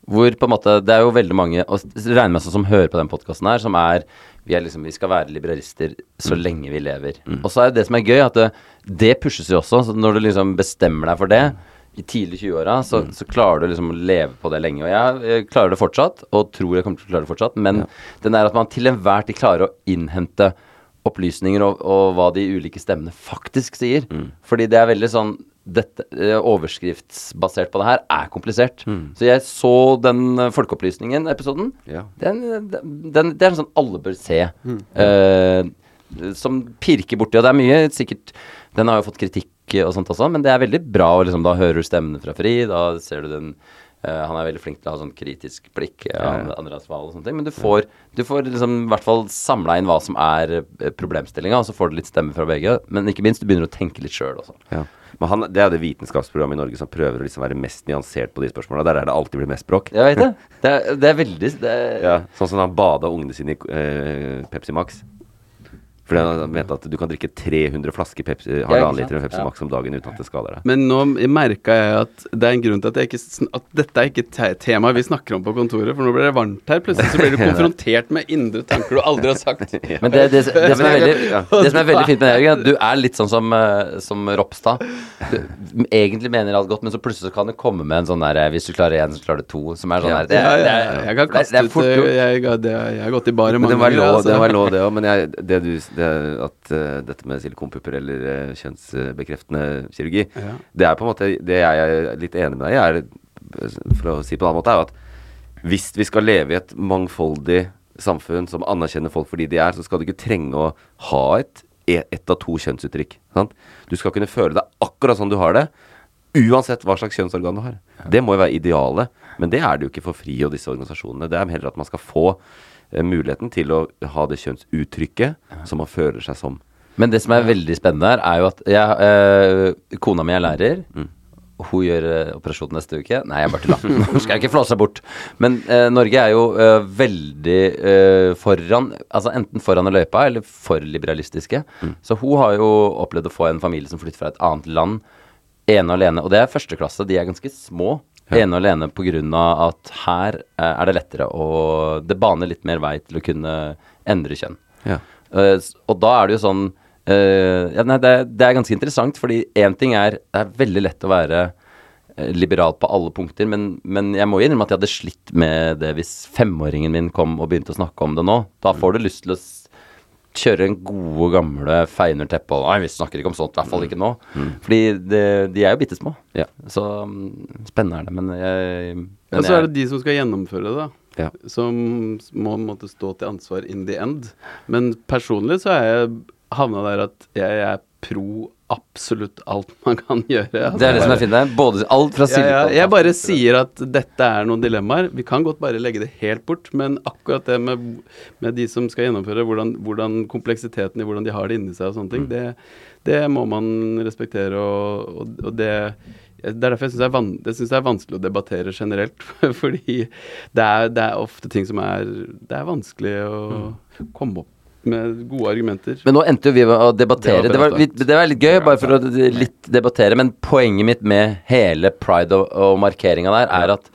C: Hvor på en måte Det er jo veldig mange, og regner med sånn som hører på den podkasten her, som er vi, er liksom, vi skal være liberalister så lenge vi lever. Og så er det som er gøy, at det, det pushes jo også. Så når du liksom bestemmer deg for det i tidlig 20-åra, så, så klarer du liksom å leve på det lenge. Og jeg jeg, klarer det fortsatt, og tror jeg kommer til å klare det fortsatt, men den er at man til enhver tid klarer å innhente opplysninger og, og hva de ulike stemmene faktisk sier. Fordi det er veldig sånn dette, eh, Overskriftsbasert på det her er komplisert. Så jeg så den eh, Folkeopplysningen-episoden.
B: Ja.
C: Den, den, den, det er en sånn alle bør se. eh, som pirker borti. Og det er mye sikkert Den har jo fått kritikk og sånt også, men det er veldig bra. Og liksom, da hører du stemmene fra Fri. Da ser du den Uh, Han er veldig flink til å ha sånn kritisk blikk. Ja, Andreas Wahl og sånne ting. Men du får, du får liksom i hvert fall samla inn hva som er eh, problemstillinga, og så får du litt stemme fra begge. Men ikke minst, du begynner å tenke litt sjøl også.
B: ja. Men han, det er det vitenskapsprogrammet i Norge som prøver å liksom være mest nyansert på de spørsmåla. Der er det alltid blitt mest bråk.
C: Jeg vet det. Det er, det er veldig det er,
B: Ja, sånn som han bada ungene sine i eh, Pepsi Max. Fordi han mente at du kan drikke 300 flasker Pepsi, halvannen liter Pepsi
C: Ja.
B: Max om dagen uten at det skader deg.
D: Men nå merka jeg at det er en grunn til at, jeg ikke, at dette er ikke te tema vi snakker om på kontoret. For nå blir det varmt her. Plutselig så blir du konfrontert med indre tanker du aldri har sagt.
C: Men det, det, det, som er veldig, det som er veldig fint med deg, er at du er litt sånn som, eh, som Ropstad. Du egentlig mener alt godt, men så plutselig så kan det komme med en sånn der eh, Hvis du klarer én, så klarer du to. Som er sånn
B: Ja.
C: der det,
D: Ja, ja, ja. Jeg kan kaste
C: det er
D: ut
C: fort gjort.
D: jeg, jeg, det- jeg har gått i baret mange
B: det
D: ganger. altså.
B: det var lov, det òg. Men jeg, det du, det, at uh, dette med silikonpupper eller uh, kjønnsbekreftende kirurgi,
D: Ja.
B: det er på en måte Det jeg er litt enig med deg i, for å si på en annen måte, er at hvis vi skal leve i et mangfoldig samfunn som anerkjenner folk for de de er, så skal du ikke trenge å ha et ett av to kjønnsuttrykk. Sant? Du skal kunne føle deg akkurat sånn du har det, uansett hva slags kjønnsorgan du har. Det må jo være idealet, men det er det jo ikke for FRI og disse organisasjonene. Det er heller at man skal få muligheten til å ha det kjønnsuttrykket som man føler seg som.
C: Men det som er veldig spennende her, er jo at jeg, øh, kona mi er lærer. Hun gjør eh, operasjon neste uke. Nei, jeg bare tulla. Nå skal jeg ikke flåse bort. Men eh, Norge er jo eh, veldig eh, foran Altså enten foran i løypa eller for liberalistiske. Så hun har jo opplevd å få en familie som flytter fra et annet land ene og alene. Og det er første klasse. De er ganske små. Ene og alene av at her eh, er det lettere å Det baner litt mer vei til å kunne endre kjønn.
B: Ja.
C: Uh, og da er det jo sånn uh, ja, nei, det, det er ganske interessant, fordi én ting er Det er veldig lett å være liberal på alle punkter, men, men jeg må innrømme at jeg hadde slitt med det hvis femåringen min kom og begynte å snakke om det nå. Da får du lyst til å s- kjøre en gode, gamle feie under Nei, vi snakker ikke om sånt, i hvert fall ikke nå. Fordi det, de er jo bitte små.
B: Ja.
C: Så mm, spennende er det, men jeg men
D: Og så er det de som skal gjennomføre det, da.
B: Ja.
D: Som må måtte stå til ansvar in the end. Men personlig så er jeg havna der at jeg er pro absolutt alt man kan gjøre. Altså,
C: Det er det som er fint der. Både alt fra
D: ja, ja,
C: silikon
D: jeg bare sier at dette er noen dilemmaer. Vi kan godt bare legge det helt bort, men akkurat det med, med de som skal gjennomføre, hvordan, hvordan kompleksiteten i hvordan de har det inni seg og sånne ting, det, det må man respektere, og, og, og det det er derfor jeg syns det, er det er vanskelig å debattere generelt. Fordi det er, det er ofte ting som er Det er vanskelig å komme opp med gode argumenter.
C: Men nå endte jo vi med å debattere.
D: Det
C: Det
D: var
C: var, litt, det var litt gøy, bare for å litt debattere. Men poenget mitt med hele pride og, og markeringa der, er at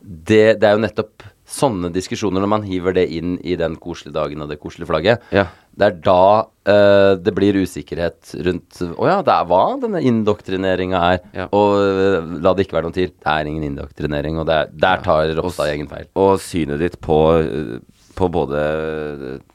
C: det, det er jo nettopp sånne diskusjoner, når man hiver det inn i den koselige dagen og det koselige flagget,
B: Ja.
C: det er da uh, det blir usikkerhet rundt Å ja, det er hva denne indoktrineringa er.
B: Ja.
C: Og uh, la det ikke være noen tvil, det er ingen indoktrinering, og det er, der tar Ropstad egen feil.
B: Og synet ditt på, eh, på både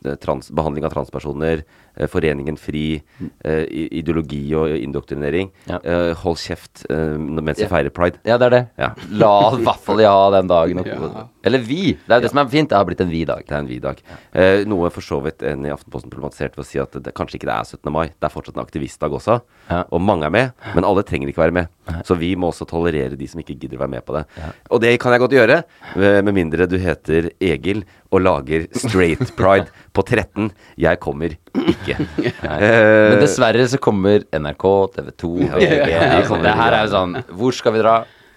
B: eh, trans, behandling av transpersoner, Foreningen FRI, eh, ideologi og indoktrinering.
C: Ja.
B: Eh, hold kjeft eh, mens vi
C: Ja.
B: feirer pride.
C: Ja, det er det.
B: Ja.
C: La i hvert fall ja den dagen. Og,
D: Ja.
C: Eller vi. Det er jo det som er fint. Det har blitt en vi dag.
B: Det er en vi-dag. Eh, noe for så vidt en i Aftenposten problematiserte ved å si at det, kanskje ikke det er 17. mai. Det er fortsatt en aktivistdag også.
C: Ja.
B: Og mange er med, men alle trenger ikke være med. Så vi må også tolerere de som ikke gidder å være med på det. Og det kan jeg godt gjøre, eh, med mindre du heter Egil og lager straight pride på 13. Jeg kommer ikke. Eh,
C: Men dessverre så kommer NRK, TV 2, VG
B: de
C: altså,
B: kommer
C: Det her er jo sånn Hvor skal vi dra?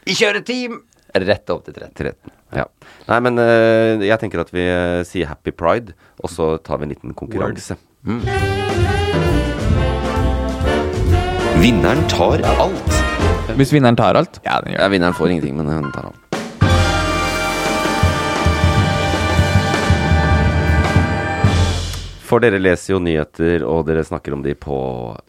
C: I kjøreteam! Rett opp til 13.
B: 13. Ja. Nei, men uh, jeg tenker at vi uh, sier Happy Pride, og så tar vi en liten konkurranse. Vinneren tar alt.
A: Hvis vinneren tar alt? Ja, den gjør
B: Ja, vinneren får ingenting, men hun tar alt. For dere leser jo nyheter, og dere snakker om de på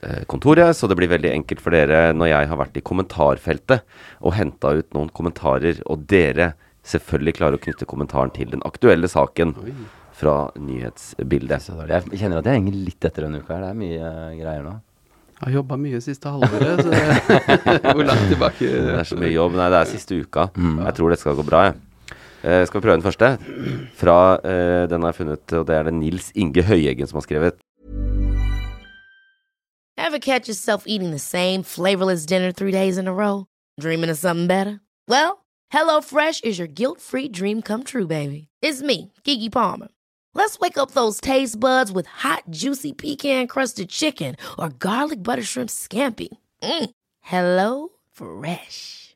B: eh, kontoret, så det blir veldig enkelt for dere når jeg har vært i kommentarfeltet og henta ut noen kommentarer, og dere selvfølgelig klarer å knytte kommentaren til den aktuelle saken fra nyhetsbildet.
C: Jeg kjenner at jeg henger litt etter denne uka her. Det er mye eh, greier nå.
D: Jeg har jobba mye siste halvåret, så det, Hvor langt tilbake
B: Det er så mye jobb. Nei, det er siste uka. Jeg tror det skal gå bra, jeg. Eh, skal vi prøve den første? Fra uh, Den har jeg funnet, og det er det Nils Inge Høyeggen som har skrevet.
F: Ever catch yourself eating the same flavorless dinner three days in a row? Dreaming of something better? Well, HelloFresh is your guilt free dream come true, baby. It's me, Kiki Palmer. Let's wake up those taste buds with hot, juicy pecan crusted chicken or garlic butter shrimp scampi. Mm. Hello Fresh.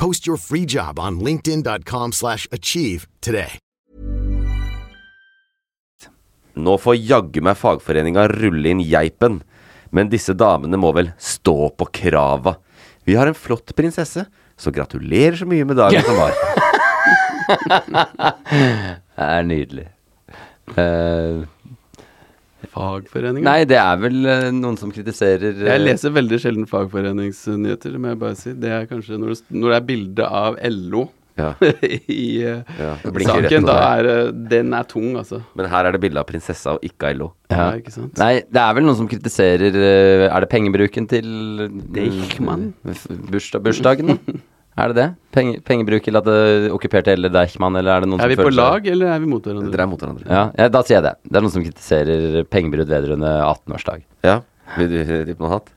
G: Post your free job on linkedin.com/achieve slash achieve today.
B: Nå får jaggu meg fagforeninga rulle inn geipen, men disse damene må vel stå på krava. Vi har en flott prinsesse, så gratulerer så mye med dagen som var.
C: Det er nydelig. Eh,
D: Fagforeningen?
C: nei, det er vel eh, noen som kritiserer eh,
D: Jeg leser veldig sjelden fagforeningsnyheter, må jeg bare si. Det er kanskje når det, når det er bilde av LO
B: Ja.
D: i eh,
B: Ja,
D: saken, da er den er tung, altså.
B: Men her er det bilde av prinsessa og ikke LO.
D: Ja, ikke sant?
C: Nei, det er vel noen som kritiserer Er det pengebruken til
D: Deichman?
C: Bursdag, bursdagen? er det det? Penge, pengebruk eller at det okkuperte eller Deichman, eller er det noen
D: Er
C: som
D: vi på
C: føler seg-
D: lag, eller er vi mot hverandre?
B: Dere er mot hverandre.
C: Ja, ja, da sier jeg det. Det er noen som kritiserer pengebrudd vedrørende 18-årsdag.
B: Ja. Vil du tippe noe hatt?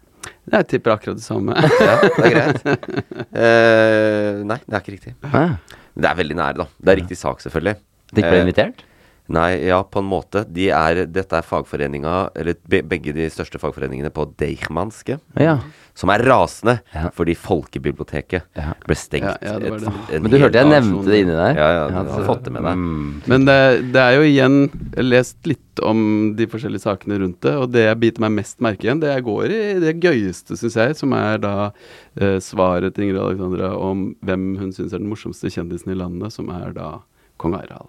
D: Jeg tipper akkurat det samme.
B: Ja, det er greit. Uh, nei, det er ikke riktig.
C: Ah.
B: Det er veldig nære, da. Det er riktig sak, selvfølgelig.
C: Dere ble
B: Eh,
C: invitert?
B: Nei, ja, på en måte. De er, dette er fagforeninga, eller be, begge de største fagforeningene på Deichmanske,
C: Ja.
B: som er rasende
C: Ja.
B: fordi folkebiblioteket
C: Ja.
B: ble stengt.
D: Ja, ja, det var
B: et- en
C: Men du hørte jeg nevnte det inni der?
B: Ja, ja, du
C: Ja,
B: har fått det med deg.
C: Mm.
D: Men det, det er jo igjen Jeg har lest litt om de forskjellige sakene rundt det, og det jeg biter meg mest merke igjen, det jeg går i det gøyeste, syns jeg, som er da eh, svaret til Ingrid Alexandra om hvem hun syns er den morsomste kjendisen i landet, som er da kong Harald.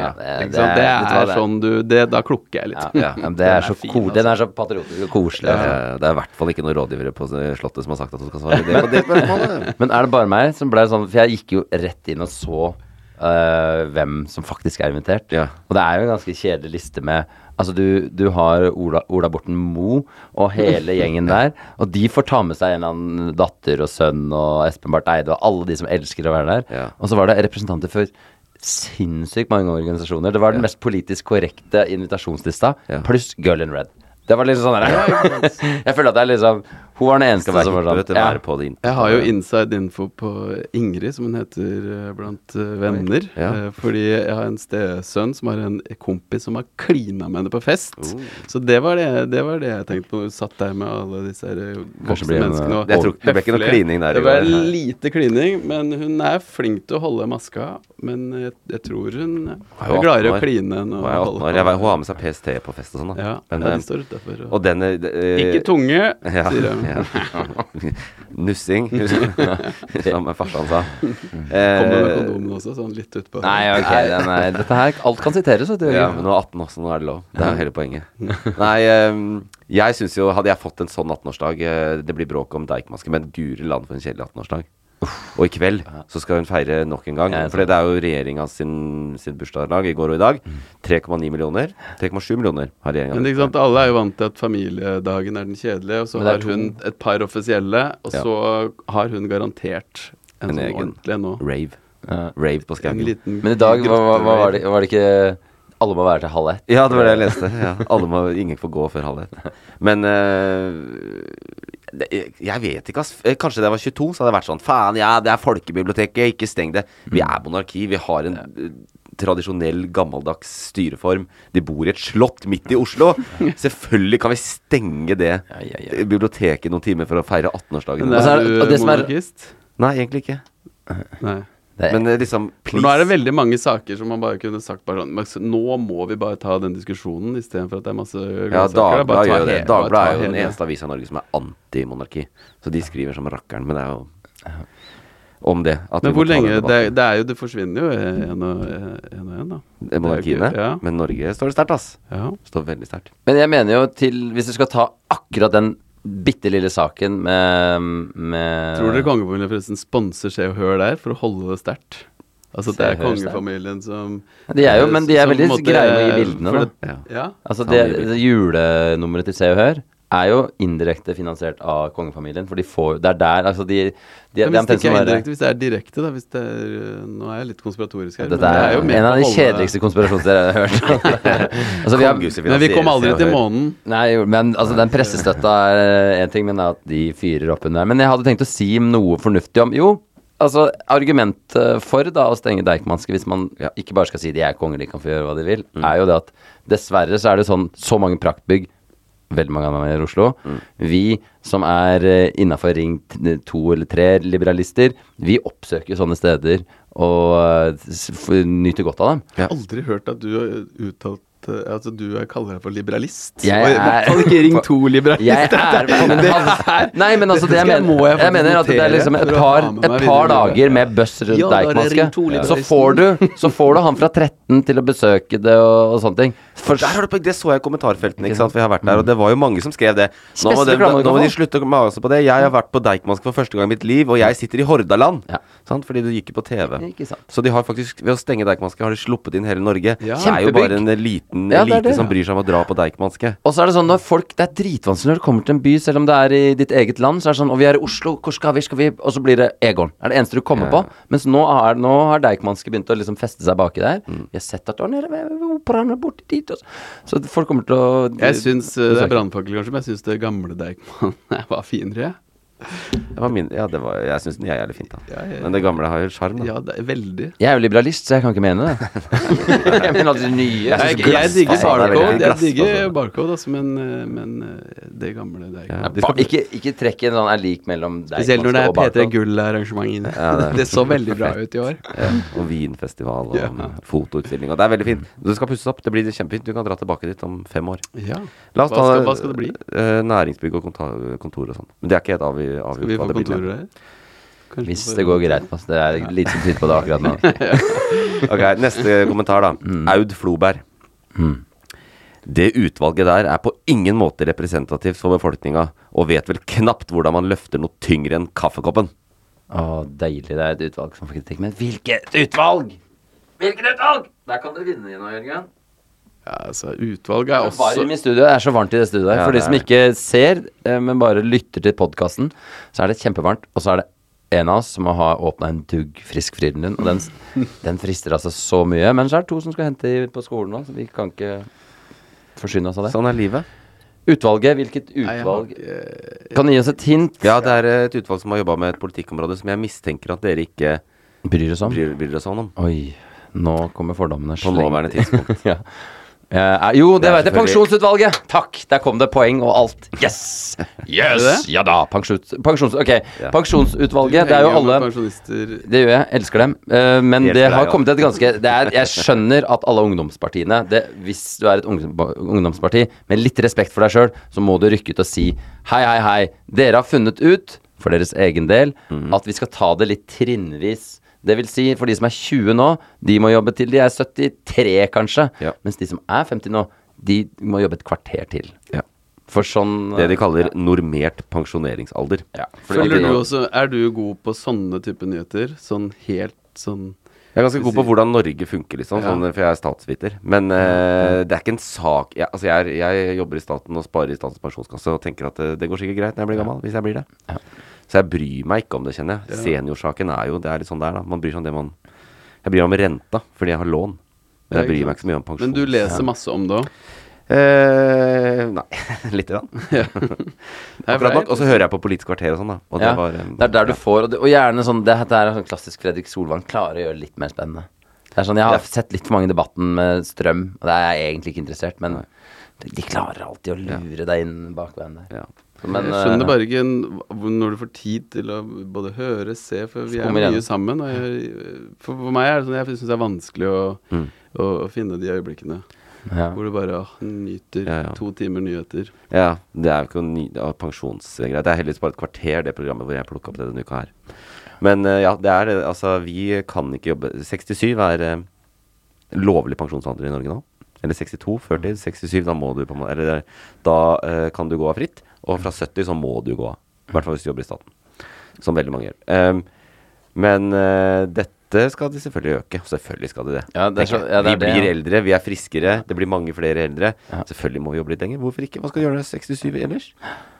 C: Ja,
D: det,
C: det, Det
D: er sånn du det, Da klukker jeg litt.
C: Ja, ja, det er så
D: fin, altså.
C: Den er så patriotisk og koselig.
B: Det er i hvert fall ikke noen rådgivere på Slottet som har sagt at hun skal svare det på det spørsmålet.
C: Men er det bare meg som ble sånn For jeg gikk jo rett inn og så uh, hvem som faktisk er invitert. Og det er jo en ganske kjedelig liste med Altså du, du har Ola, Ola Borten Mo og hele gjengen der. Og de får ta med seg en eller annen datter og sønn og Espen Barth Eide og alle de som elsker å være der.
B: Ja.
C: Og så var det representanter for sinnssykt mange organisasjoner. Det var den mest politisk korrekte invitasjonslista, pluss Girl in Red. Det var liksom sånn der. Jeg føler at det er liksom Hun var den eneste som var sånn.
B: vet
C: ja.
B: På det.
D: Jeg har jo inside info på Ingrid, som hun heter eh, blant eh, venner.
B: Ja.
D: Eh, Fordi jeg har en stesønn som har en kompis som har klina med henne på fest.
B: Oh.
D: Så det var det, det var det jeg tenkte på når du satt der med alle disse her voksne
C: blir en,
D: menneskene. og
B: Jeg tror det ble ikke noe klining der
D: Det ble lite klining, men hun er flink til å holde maska. Men jeg, jeg tror hun
B: Hun er
D: er gladere
B: 18
D: å kline enn å
B: Hun 18 år. Jeg vet, hun har med seg PST på fest og sånn, da.
D: Ja,
B: Men,
D: ja, de står utafor.
B: Og den de,
D: Ikke tunge,
B: Ja,
D: sier de.
B: Nussing, som farsan sa.
D: Kommer med
B: Eh,
D: kondomen også, sånn litt utpå.
C: Nei, ok. Nei, nei, dette her Alt kan siteres, vet du.
B: ja, men nå er 18 også, nå er det lov. Det er jo hele poenget. Nei, eh, jeg syns jo Hadde jeg fått en sånn 18-årsdag eh, Det blir bråk om Deichmanske, men guri land for en kjedelig 18-årsdag. Og i kveld så skal hun feire nok en gang. For det er jo regjeringa sin, sin bursdagslag i går og i dag. 3,9 millioner. 3,7 millioner har regjeringa.
D: Men ikke sant, alle er jo vant til at familiedagen er den kjedelige, og så har hun et par offisielle, og
B: Ja.
D: så har hun garantert en,
B: En
D: sånn
B: egen.
D: ordentlig nå.
B: Rave.
C: Ja.
B: Rave på
D: En
B: Skaugen.
C: Men i dag hva, hva, hva var, det, var det ikke Alle må være til halv ett?
B: Ja, det var det jeg leste. Ja. Alle må, ingen får gå før halv ett. Men det, jeg vet ikke, ass. Eh, Kanskje da jeg var 22, så hadde jeg vært sånn Faen, ja, det er folkebiblioteket, ikke steng det. Vi er monarki. Vi har en eh, tradisjonell, gammeldags styreform. De bor i et slott midt i Oslo. Selvfølgelig kan vi stenge det
C: Ja, ja, ja.
B: biblioteket noen timer for å feire 18-årsdagen.
D: Men
C: Og så er
D: du monarkist?
B: Nei, egentlig ikke.
D: Nei.
C: Det,
B: Men eh, liksom,
D: please. nå er det veldig mange saker som man bare kunne sagt bare sånn Nå må vi bare ta den diskusjonen, istedenfor at det er masse
B: Ja, Dagbladet gjør jo det. Dagbladet er jo den eneste avisa i Norge som er antimonarki. Så de skriver som rakkeren. Men det er jo om det.
D: Men hvor lenge det, det er jo Det forsvinner jo en og en, og en da.
B: Det er Monarkiene.
D: Er ja.
B: Men Norge står det sterkt, ass.
D: Ja.
B: Står veldig sterkt.
C: Men jeg mener jo til Hvis du skal ta akkurat den bitte lille saken med, med
D: Tror dere kongefamilien forresten sponser Se og Hør der for å holde det sterkt? Altså det er kongefamilien som
C: De er jo, men de er veldig
D: en måte-
C: greie med å gi bildene, da.
D: det-
B: Ja.
D: Ja.
C: Altså det, det julenummeret til Se og Hør er jo indirekte finansiert av kongefamilien, for de får Det er der Altså de, de,
D: Men hvis det ikke er indirekte, hvis det er direkte, da hvis det er, Nå er jeg litt konspiratorisk her.
C: Dette
D: men det
C: er, en av de kjedeligste konspirasjonene jeg har hørt. altså, vi har,
D: Men vi kom aldri til månen.
C: Nei, men altså den pressestøtta er én ting, men at de fyrer opp under Men jeg hadde tenkt å si noe fornuftig om Jo, altså argumentet for da å stenge Deichmanske, hvis man
B: Ja.
C: ikke bare skal si de er konger, de kan få gjøre hva de vil, er jo det at dessverre så er det sånn så mange praktbygg Veldig mange andre i Oslo. Vi som er uh, innafor ring to eller tre liberalister, vi oppsøker sånne steder og eh, nyter godt av dem.
D: Jeg har aldri hørt at du har uttalt eh, Altså du er- kaller deg for liberalist.
C: Jeg er-
D: ikke Ring 2-liberalist.
C: Jeg er men,
D: er-
C: Nei, men altså det jeg mener,
D: jeg
C: jeg mener at det er liksom et par, et par dager med buss rundt
D: det
C: Deichmanske. Så får du Så får du han fra 13 til å besøke det og, og sånne ting. For,
B: Der har du det så jeg i kommentarfeltene, ikke sant, for jeg har vært der, og det var jo mange som skrev det. Nå må, de, nå må de slutte å mase på det. Jeg har vært på Deichmansk for første gang i mitt liv, og jeg sitter i Hordaland.
C: Ja.
B: Sant? Fordi du gikk jo på TV. Så de har faktisk, ved å stenge Deichmanske, har de sluppet inn hele Norge.
D: Ja.
B: Det er jo bare en liten
C: Ja, er
B: elite
C: det.
B: som bryr seg om å dra på Deichmanske.
C: Og så er det sånn når folk Det er dritvanskelig når du kommer til en by, selv om det er i ditt eget land. Så er det sånn Og vi er i Oslo, hvor skal vi? Skal vi Og så blir det Egon. Er det eneste du kommer på. Mens nå har, nå har Deichmanske begynt å liksom feste seg baki der.
B: Mm.
C: Vi har sett at er nede ved ved operaen borti dit. Og så. så folk kommer til å
D: Jeg syns eh, det er brannfakkel, kanskje, men jeg syns det gamle Deichman var finere. jeg.
B: Det var min, ja, det var, jeg syns den er jævlig fint, da.
D: Ja, ja.
B: Men det gamle har jo sjarm, da.
D: Ja, det er veldig.
C: Jeg er jo liberalist, så jeg kan ikke mene det. jeg mener alltid det nye.
D: Jeg, digger barcode, jeg digger barcode altså, men, men eh, det gamle det er
B: Ja,
D: ikke
B: de skal-
C: Ikke, ikke trekk en sånn er lik mellom deg
D: Spesielt når det er
C: og
D: P3 Gull-arrangementene.
B: Ja, det
D: det så veldig bra ut i år.
B: Ja, og vinfestival og
D: Ja.
B: fotoutstilling. Og det er veldig fint. Du skal pusses opp. Det blir kjempefint. Du kan dra tilbake dit om fem år.
D: Ja.
B: La oss
D: Hva
B: ta
D: skal- hva skal det bli?
B: eh, næringsbygg og kontor, og sånn. Men det er ikke helt avgi, avgjort.
D: Skal vi
B: hva
D: få
B: det blir.
D: kontorer der? Kanskje
C: Hvis
D: vi får-
C: det går greit. Altså. Det er lite som tyder på det akkurat nå.
B: Ok, Neste kommentar, da. Aud Floberg. Det utvalget der er på ingen måte representativt for befolkninga, og vet vel knapt hvordan man løfter noe tyngre enn kaffekoppen.
C: Å, deilig. Det er et utvalg som får kritikk. Men hvilket utvalg?! Hvilket utvalg?! Der kan du vinne Jørgen.
D: Ja, altså, utvalget er også
C: Varm i studio. Det er så varmt i det studioet.
D: Ja,
C: For de som ikke ser, eh, men bare lytter til podkasten, så er det kjempevarmt. Og så er det en av oss som har åpna en dugg frisk Frydenlund, og den, den frister altså så mye. Men så er det to som skal hente på skolen nå, så vi kan ikke forsyne oss av det.
B: Sånn er livet.
C: Utvalget, hvilket
D: Nei, har
C: utvalg
D: ikke-
C: Kan du gi oss et hint?
B: Ja, det er et utvalg som har jobba med et politikkområde som jeg mistenker at dere ikke
C: Bryr oss om?
B: bryr, bryr sånn om.
C: Oi, nå kommer fordommene.
B: På nåværende tidspunkt.
C: ja. Eh, jo, det,
B: Det
C: vet jeg. Pensjonsutvalget! Takk! Der kom det poeng og alt. Yes! Yes! Ja da. Pensjons, pensjons, ok.
B: Ja.
C: Pensjonsutvalget, det er jo alle Det gjør jeg. Elsker dem. Eh, men det har kommet et ganske det er, Jeg skjønner at alle ungdomspartiene det, Hvis du er et ungdomsparti med litt respekt for deg sjøl, så må du rykke ut og si hei, hei, hei. Dere har funnet ut, for deres egen del,
B: mm.
C: at vi skal ta det litt trinnvis. Det vil si, for de som er 20 nå, de må jobbe til de er 73, kanskje.
B: Ja.
C: Mens de som er 50 nå, de må jobbe et kvarter til.
B: Ja.
C: For sånn
B: Det de kaller normert pensjoneringsalder.
C: ja. Fordi
D: Føler du også Er du god på sånne type nyheter? Sånn helt sånn
B: Jeg er ganske god på hvordan Norge funker, liksom,
D: Ja.
B: sånn, for jeg er statsviter. Men uh, det er ikke en sak jeg, Altså, jeg, er, jeg jobber i staten og sparer i Statens pensjonskasse og tenker at det, det går sikkert greit når jeg blir gammel, hvis jeg blir det. Så jeg bryr meg ikke om det, kjenner jeg. Seniorsaken er jo Det er litt sånn der, da. Man bryr seg om det man Jeg bryr meg om renta, fordi jeg har lån. Men jeg bryr meg ikke så mye om pensjon.
D: Men du leser masse om det òg?
B: Eh, nei, lite grann.
D: Nei,
B: Akkurat nok. Og så hører jeg på Politisk kvarter og sånn, da. Og
C: ja,
B: det, var, um,
C: det er der du får Og, det, og gjerne sånn Det dette er sånn klassisk Fredrik Solvang klarer å gjøre det litt mer spennende. Det er sånn Jeg har sett litt for mange i debatten med strøm, og det er jeg egentlig ikke interessert, men de, de klarer alltid å lure deg inn bakveien der.
B: ja.
C: Men,
D: jeg skjønner
C: eh,
D: bare ikke når du får tid til å både høre, se, for vi er mye sammen. Og jeg, for, for meg er det sånn jeg syns det er vanskelig å,
B: Mm.
D: å, å finne de øyeblikkene
C: ja.
D: hvor du bare nyter
B: Ja, ja.
D: to timer nyheter.
B: Ja, det er jo ikke noe pensjonsgreier. Det er heldigvis bare et kvarter, det programmet hvor jeg plukka opp det denne uka her. Men eh, ja, det er det. Altså, vi kan ikke jobbe 67 er eh, lovlig pensjonsalder i Norge nå. Eller 62 før tid. 67, da må du på en måte Eller da eh, kan du gå av fritt. Og fra 70 så må du gå av. I hvert fall hvis du jobber i staten. Som veldig mange gjør. Um, men uh, dette skal de selvfølgelig øke. Selvfølgelig skal de det.
C: Ja, det så- ja, det
B: vi
C: blir det, ja.
B: eldre, vi er friskere, det blir mange flere eldre. Selvfølgelig må vi jobbe litt lenger. Hvorfor ikke? Hva skal du gjøre når du er 67 ellers?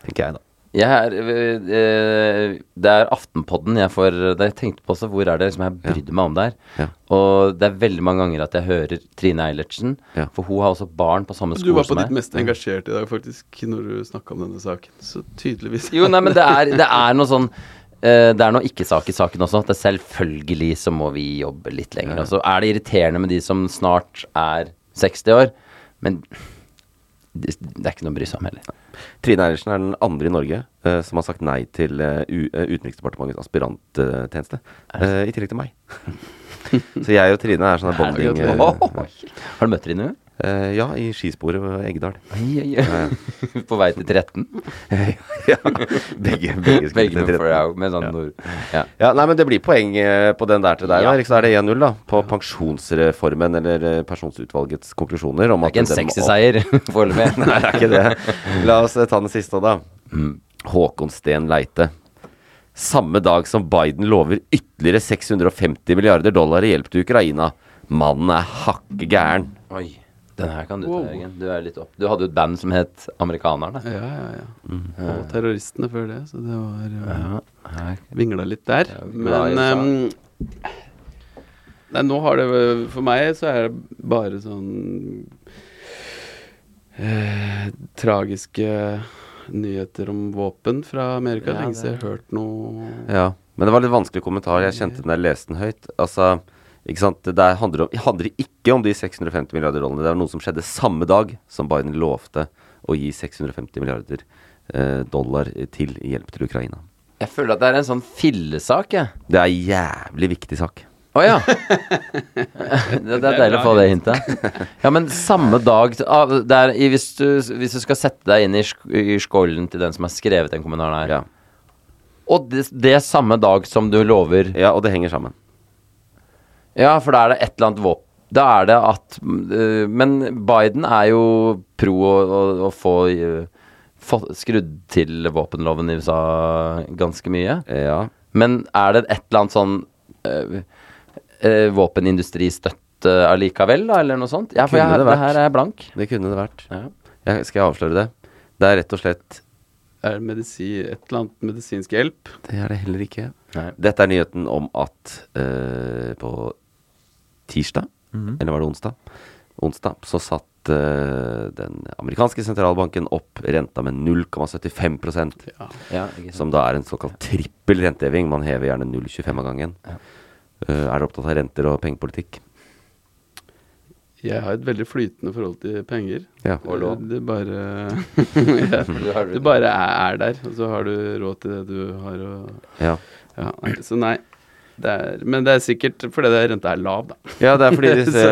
B: Tenker jeg, da.
C: Jeg er, eh, det er Aftenpodden jeg får da Jeg tenkte på også hvor er det liksom jeg brydde meg om det her.
B: Ja.
C: Og det er veldig mange ganger at jeg hører Trine Eilertsen,
B: Ja.
C: for hun har også barn på samme skole som meg.
D: Du var på ditt mest engasjerte i dag, faktisk, når du snakka om denne saken. Så tydeligvis.
C: Jo, nei, men det er, det er noe sånn eh, Det er noe ikke-sak i saken også. At selvfølgelig så må vi jobbe litt lenger. Og så er det irriterende med de som snart er 60 år, men det, det er ikke noe å bry seg om heller.
B: Trine Eilertsen er den andre i Norge uh, som har sagt nei til uh, Utenriksdepartementets aspiranttjeneste. I tillegg til meg. Så jeg og Trine er sånn bonding
C: Har du møtt Trine?
B: Eh, Ja, i skisporet ved Eggedal.
C: Oi. På vei til 13?
B: ja, begge, begge, skulle til
C: med, for,
B: 13.
C: ja, med sånn nord... Ja.
B: Ja, nei, men det blir poeng uh, på den der til deg.
C: Ja.
B: så er det 1-0 da på pensjonsreformen eller eh, pensjonsutvalgets konklusjoner. Om
C: Det er ikke en sexy seier foreløpig.
B: Nei, det er ikke det. La oss ta den siste, da.
C: Mm.
B: Håkon Steen Leite. Samme dag som Biden lover ytterligere 650 milliarder dollar i hjelp til Ukraina. Mannen er hakke gæren.
C: Oi. Den her kan du ta, Jørgen. Du er litt opp. Du hadde jo et band som het Amerikanerne.
D: Ja, ja, ja. Og terroristene før det, så det var uh,
C: Ja.
D: Vingla litt der.
C: Ja,
D: Men ehm, Nei, nå har det For meg så er det bare sånn eh, Tragiske nyheter om våpen fra Amerika.
C: Ja,
D: Lenge siden jeg har hørt noe
B: Ja, men det var litt vanskelig kommentar. Jeg kjente den jeg leste den høyt. Altså, ikke sant? Det der handler, om, handler ikke om de 650 milliarder dollarene. Det er noe som skjedde samme dag som Biden lovte å gi 650 milliarder eh, dollar til hjelp til Ukraina.
C: Jeg føler at det er en sånn fillesak, jeg.
B: Det er en jævlig viktig sak.
C: Å ja. det, det er deilig å få det hintet. Ja, men samme dag ah, det er, hvis, du, hvis du skal sette deg inn i, sk i skålen til den som har skrevet den kommentaren her,
B: Ja.
C: og det, det er samme dag som du lover
B: ja, og det henger sammen.
C: Ja, for da er det et eller annet våpen Da er det at øh, Men Biden er jo pro å, å, å få, øh, få skrudd til våpenloven i USA ganske mye.
B: Ja.
C: Men er det et eller annet sånn øh, øh, våpenindustristøtte allikevel, da, eller noe sånt? Ja, for jeg,
B: det
C: det, her er blank.
B: Det kunne det vært.
C: Ja.
B: Jeg, skal jeg avsløre det? Det er rett og slett
D: Er det medisi, et eller annet medisinsk hjelp?
B: Det er det heller ikke.
C: Nei.
B: Dette er nyheten om at eh, på tirsdag,
C: Mhm.
B: eller var det onsdag? Onsdag så satt eh, den amerikanske sentralbanken opp renta med 0,75
C: Ja, ja.
B: Som da er en såkalt trippel renteheving. Man hever gjerne 0,25 av gangen. Eh, er dere opptatt av renter og pengepolitikk?
D: Jeg har et veldig flytende forhold til penger.
B: Ja.
C: Og lån.
D: Det bare ja,
C: Du
D: Det bare er, er der, og så har du råd til det du har Og,
B: Ja.
D: ja, Så nei. Det er, men det er sikkert fordi det renta er lav, da.
B: Ja, det er fordi disse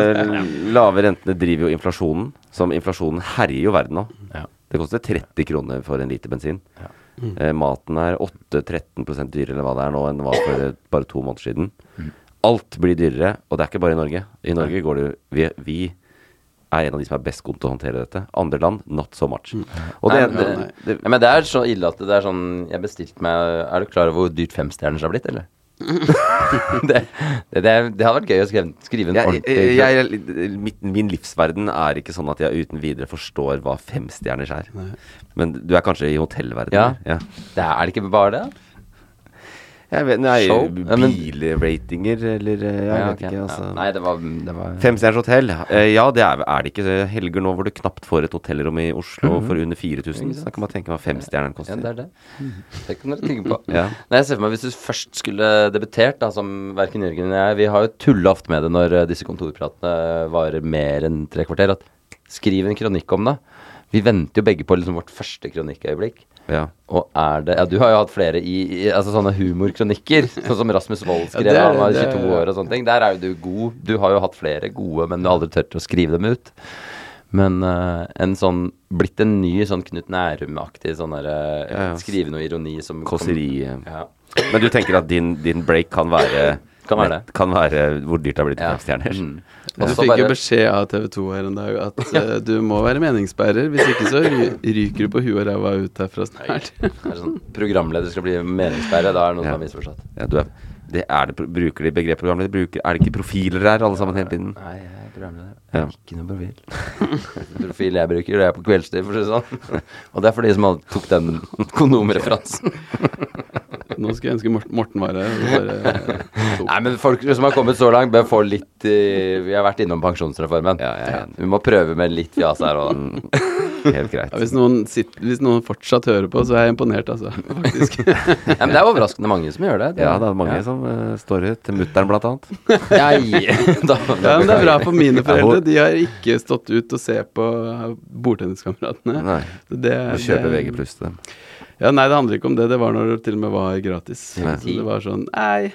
B: lave rentene driver jo inflasjonen. Som inflasjonen herjer jo verden nå.
C: Ja.
B: Det koster 30 kroner for en liter bensin.
C: Ja.
B: Eh, maten er 8-13 dyrere eller hva det er nå enn det var for bare to måneder siden.
C: Mm.
B: Alt blir dyrere, og det er ikke bare i Norge. I Norge går det jo vi, vi er en av de som er best god til å håndtere dette. Andre land, not so much. Og det,
C: Nei,
B: det,
C: men-
B: det,
C: Ja, men det er så ille at det er sånn Jeg bestilte meg Er du klar over hvor dyrt femstjerners har blitt, eller? det, det, det, hadde vært gøy å skrive, skrive en
B: jeg,
C: ordentlig
B: jeg, jeg, mitt, min livsverden er ikke sånn at jeg uten videre forstår hva femstjerners er. Men du er kanskje i hotellverdenen?
C: Ja. Det er, er det ikke bare det?
B: Jeg vet, nei, bilratinger, eller eh, Jeg
C: Ja,
B: vet
C: okay.
B: ikke, altså.
C: Nei, det var, det var
B: Femstjerners hotell. Eh, ja, det er, er det ikke helger nå hvor du knapt får et hotellrom i Oslo for under 4000. Så da kan man tenke hva femstjerneren
C: Ja, det er det. Det kan dere tenke på.
B: Ja.
C: Nei, jeg ser for meg Hvis du først skulle debutert, da, som verken Jørgen eller jeg Vi har jo tulla ofte med det når eh, disse kontorpratene varer mer enn tre kvarter. At skriv en kronikk om det. Vi venter jo begge på liksom vårt første kronikkøyeblikk.
B: Ja.
C: Og er det Ja, du har jo hatt flere i, i altså sånne humorkronikker. Sånn som Rasmus Wold skrev
D: Ja,
C: da han var
D: det,
C: 22 år og sånne ting. Der er jo du god. Du har jo hatt flere gode, men du har aldri turt å skrive dem ut. Men uh, en sånn blitt en ny sånn Knut Nærum-aktig sånn derre
B: Ja, ja.
C: Skrive noe ironi som
B: Kåseri.
C: Ja.
B: Men du tenker at din, din break kan være
C: Kan være det.
B: Kan være hvor dyrt det har blitt
C: Ja.
B: stjerner.
C: Mm.
D: Du fikk jo beskjed av TV 2 her en dag at uh, du må være meningsbærer. Hvis ikke så ryker du på huet og ræva ut herfra snart.
C: Er sånn, programleder skal bli meningsbærer. Da er det noen
B: Ja.
C: som har misforstått.
B: Ja, du er, det er det, bruker de begrepet programleder? Bruker, er det ikke profiler her, alle sammen hele tiden?
C: Nei, er programleder.
B: Ja.
C: Ikke noe profil. profil jeg bruker, det er på kveldstid, for å si det sånn. Og det er for de som tok den kondomreferansen.
D: Nå skulle jeg ønske Morten, var her. og.
C: Nei, men folk som har kommet så langt, bør få litt eh, Vi har vært innom pensjonsreformen.
B: Ja, ja.
C: Vi må prøve med litt fjas her òg, da.
B: Helt greit.
D: Ja, hvis, noen sitter, hvis noen fortsatt hører på, så er jeg imponert, altså. Faktisk.
C: Ja, men det er overraskende mange som gjør det.
B: Ja, det er mange
C: ja.
B: som uh, står ut. Til mutter'n, blant annet.
C: Nei, da,
D: Ja, men det er bra for mine foreldre. De har ikke stått ut og se på bordtenniskameratene. Det,
B: Du kjøper VG pluss til dem.
D: Ja, nei, det handler ikke om det. Det var når det til og med var gratis. Så det var sånn Nei.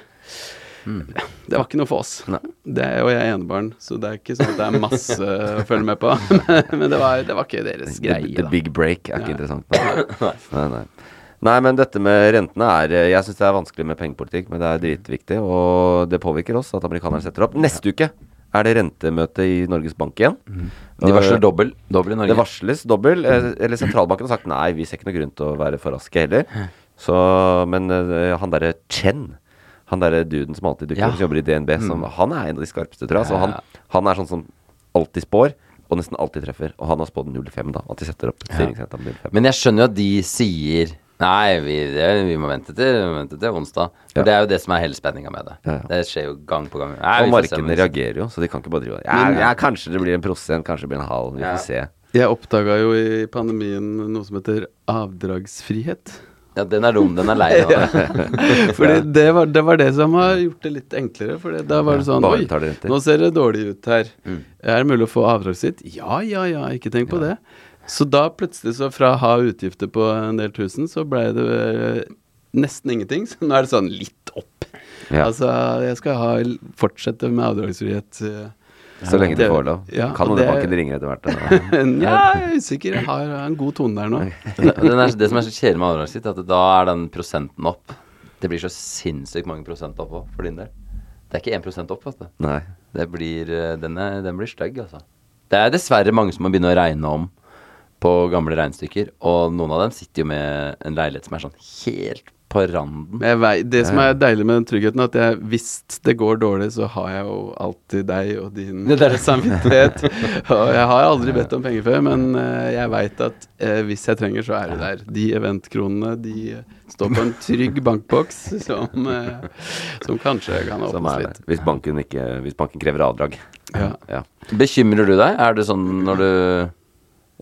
D: Det var ikke noe for oss.
B: Nei.
D: Det, og jeg er enebarn, så det er ikke sånn at det er masse å følge med på. Men det var, det var ikke deres greie,
B: the
D: da.
B: big break er ikke
D: Ja.
B: interessant. Nei. Nei, nei. nei, men dette med rentene er eh, Jeg syns det er vanskelig med pengepolitikk, men det er dritviktig. Og det påvirker oss at amerikanerne setter opp. Neste uke er det rentemøte i Norges Bank igjen.
C: De varsler dobbel, dobbel i Norge.
B: Det varsles dobbel. eh, Eller sentralbanken har sagt nei, vi ser ikke noe grunn til å være for raske heller. Så, men eh, han derre Chen, han derre duden som alltid dukker
C: Ja.
B: opp, som jobber i DNB, som, han er en av de skarpeste, tror jeg. Så han, han er sånn som alltid spår, og nesten alltid treffer. Og han har spådd 0,5, da. At de setter opp styringsrenta med 0,5.
C: Men jeg skjønner jo at de sier Nei, vi, det, vi må vente til, vi må vente til onsdag. For
B: Ja.
C: det er jo det som er hele spenninga med det.
B: Ja, ja.
C: Det skjer jo gang på gang. Nei,
B: og markedene reagerer jo, så de kan ikke bare drive ja, ja, kanskje det blir en prosent, kanskje det blir en halv. Vi
C: Ja.
B: får se.
D: Jeg oppdaga jo i pandemien noe som heter avdragsfrihet.
C: Ja, den er dum. Den er lei av det.
D: Fordi det var, det var det som har gjort det litt enklere. For da var det sånn Oi,
B: det renter."
D: nå ser det dårlig ut her.
C: Mm.
D: Er det mulig å få avdragsfritt? Ja, ja, ja, ikke tenk på det. Så da plutselig, så fra å ha utgifter på en del tusen, så blei det eh, nesten ingenting. Så nå er det sånn litt opp. Altså, jeg skal ha, fortsette med avdragsfrihet.
B: Så lenge du
D: det-
B: får lov.
D: ja,
B: kan
D: og
B: hende banken ringer etter hvert. Ja,
D: Nja, jeg er usikker. Jeg har en god tone der nå.
C: Er, det som er så kjedelig med avdragsfritt, er at da er den prosenten opp. Det blir så sinnssykt mange prosent opp òg, for din del. Det er ikke 1% opp, vet du.
B: Nei.
C: Det blir, eh, den, er, den blir stygg, altså. Det er dessverre mange som må begynne å regne om på gamle regnestykker, og noen av dem sitter jo med en leilighet som er sånn helt på randen.
D: Vei, det som er deilig med den tryggheten, er at jeg, hvis det går dårlig, så har jeg jo alltid deg og din samvittighet. og jeg har aldri bedt om penger før, men eh, jeg veit at eh, hvis jeg trenger, så er du der. De eventkronene, de eh, står på en trygg bankboks som, eh, som kanskje kan åpnes litt.
B: Hvis banken, ikke, hvis banken krever avdrag.
D: Ja.
B: Ja.
C: Bekymrer du deg? Er det sånn når du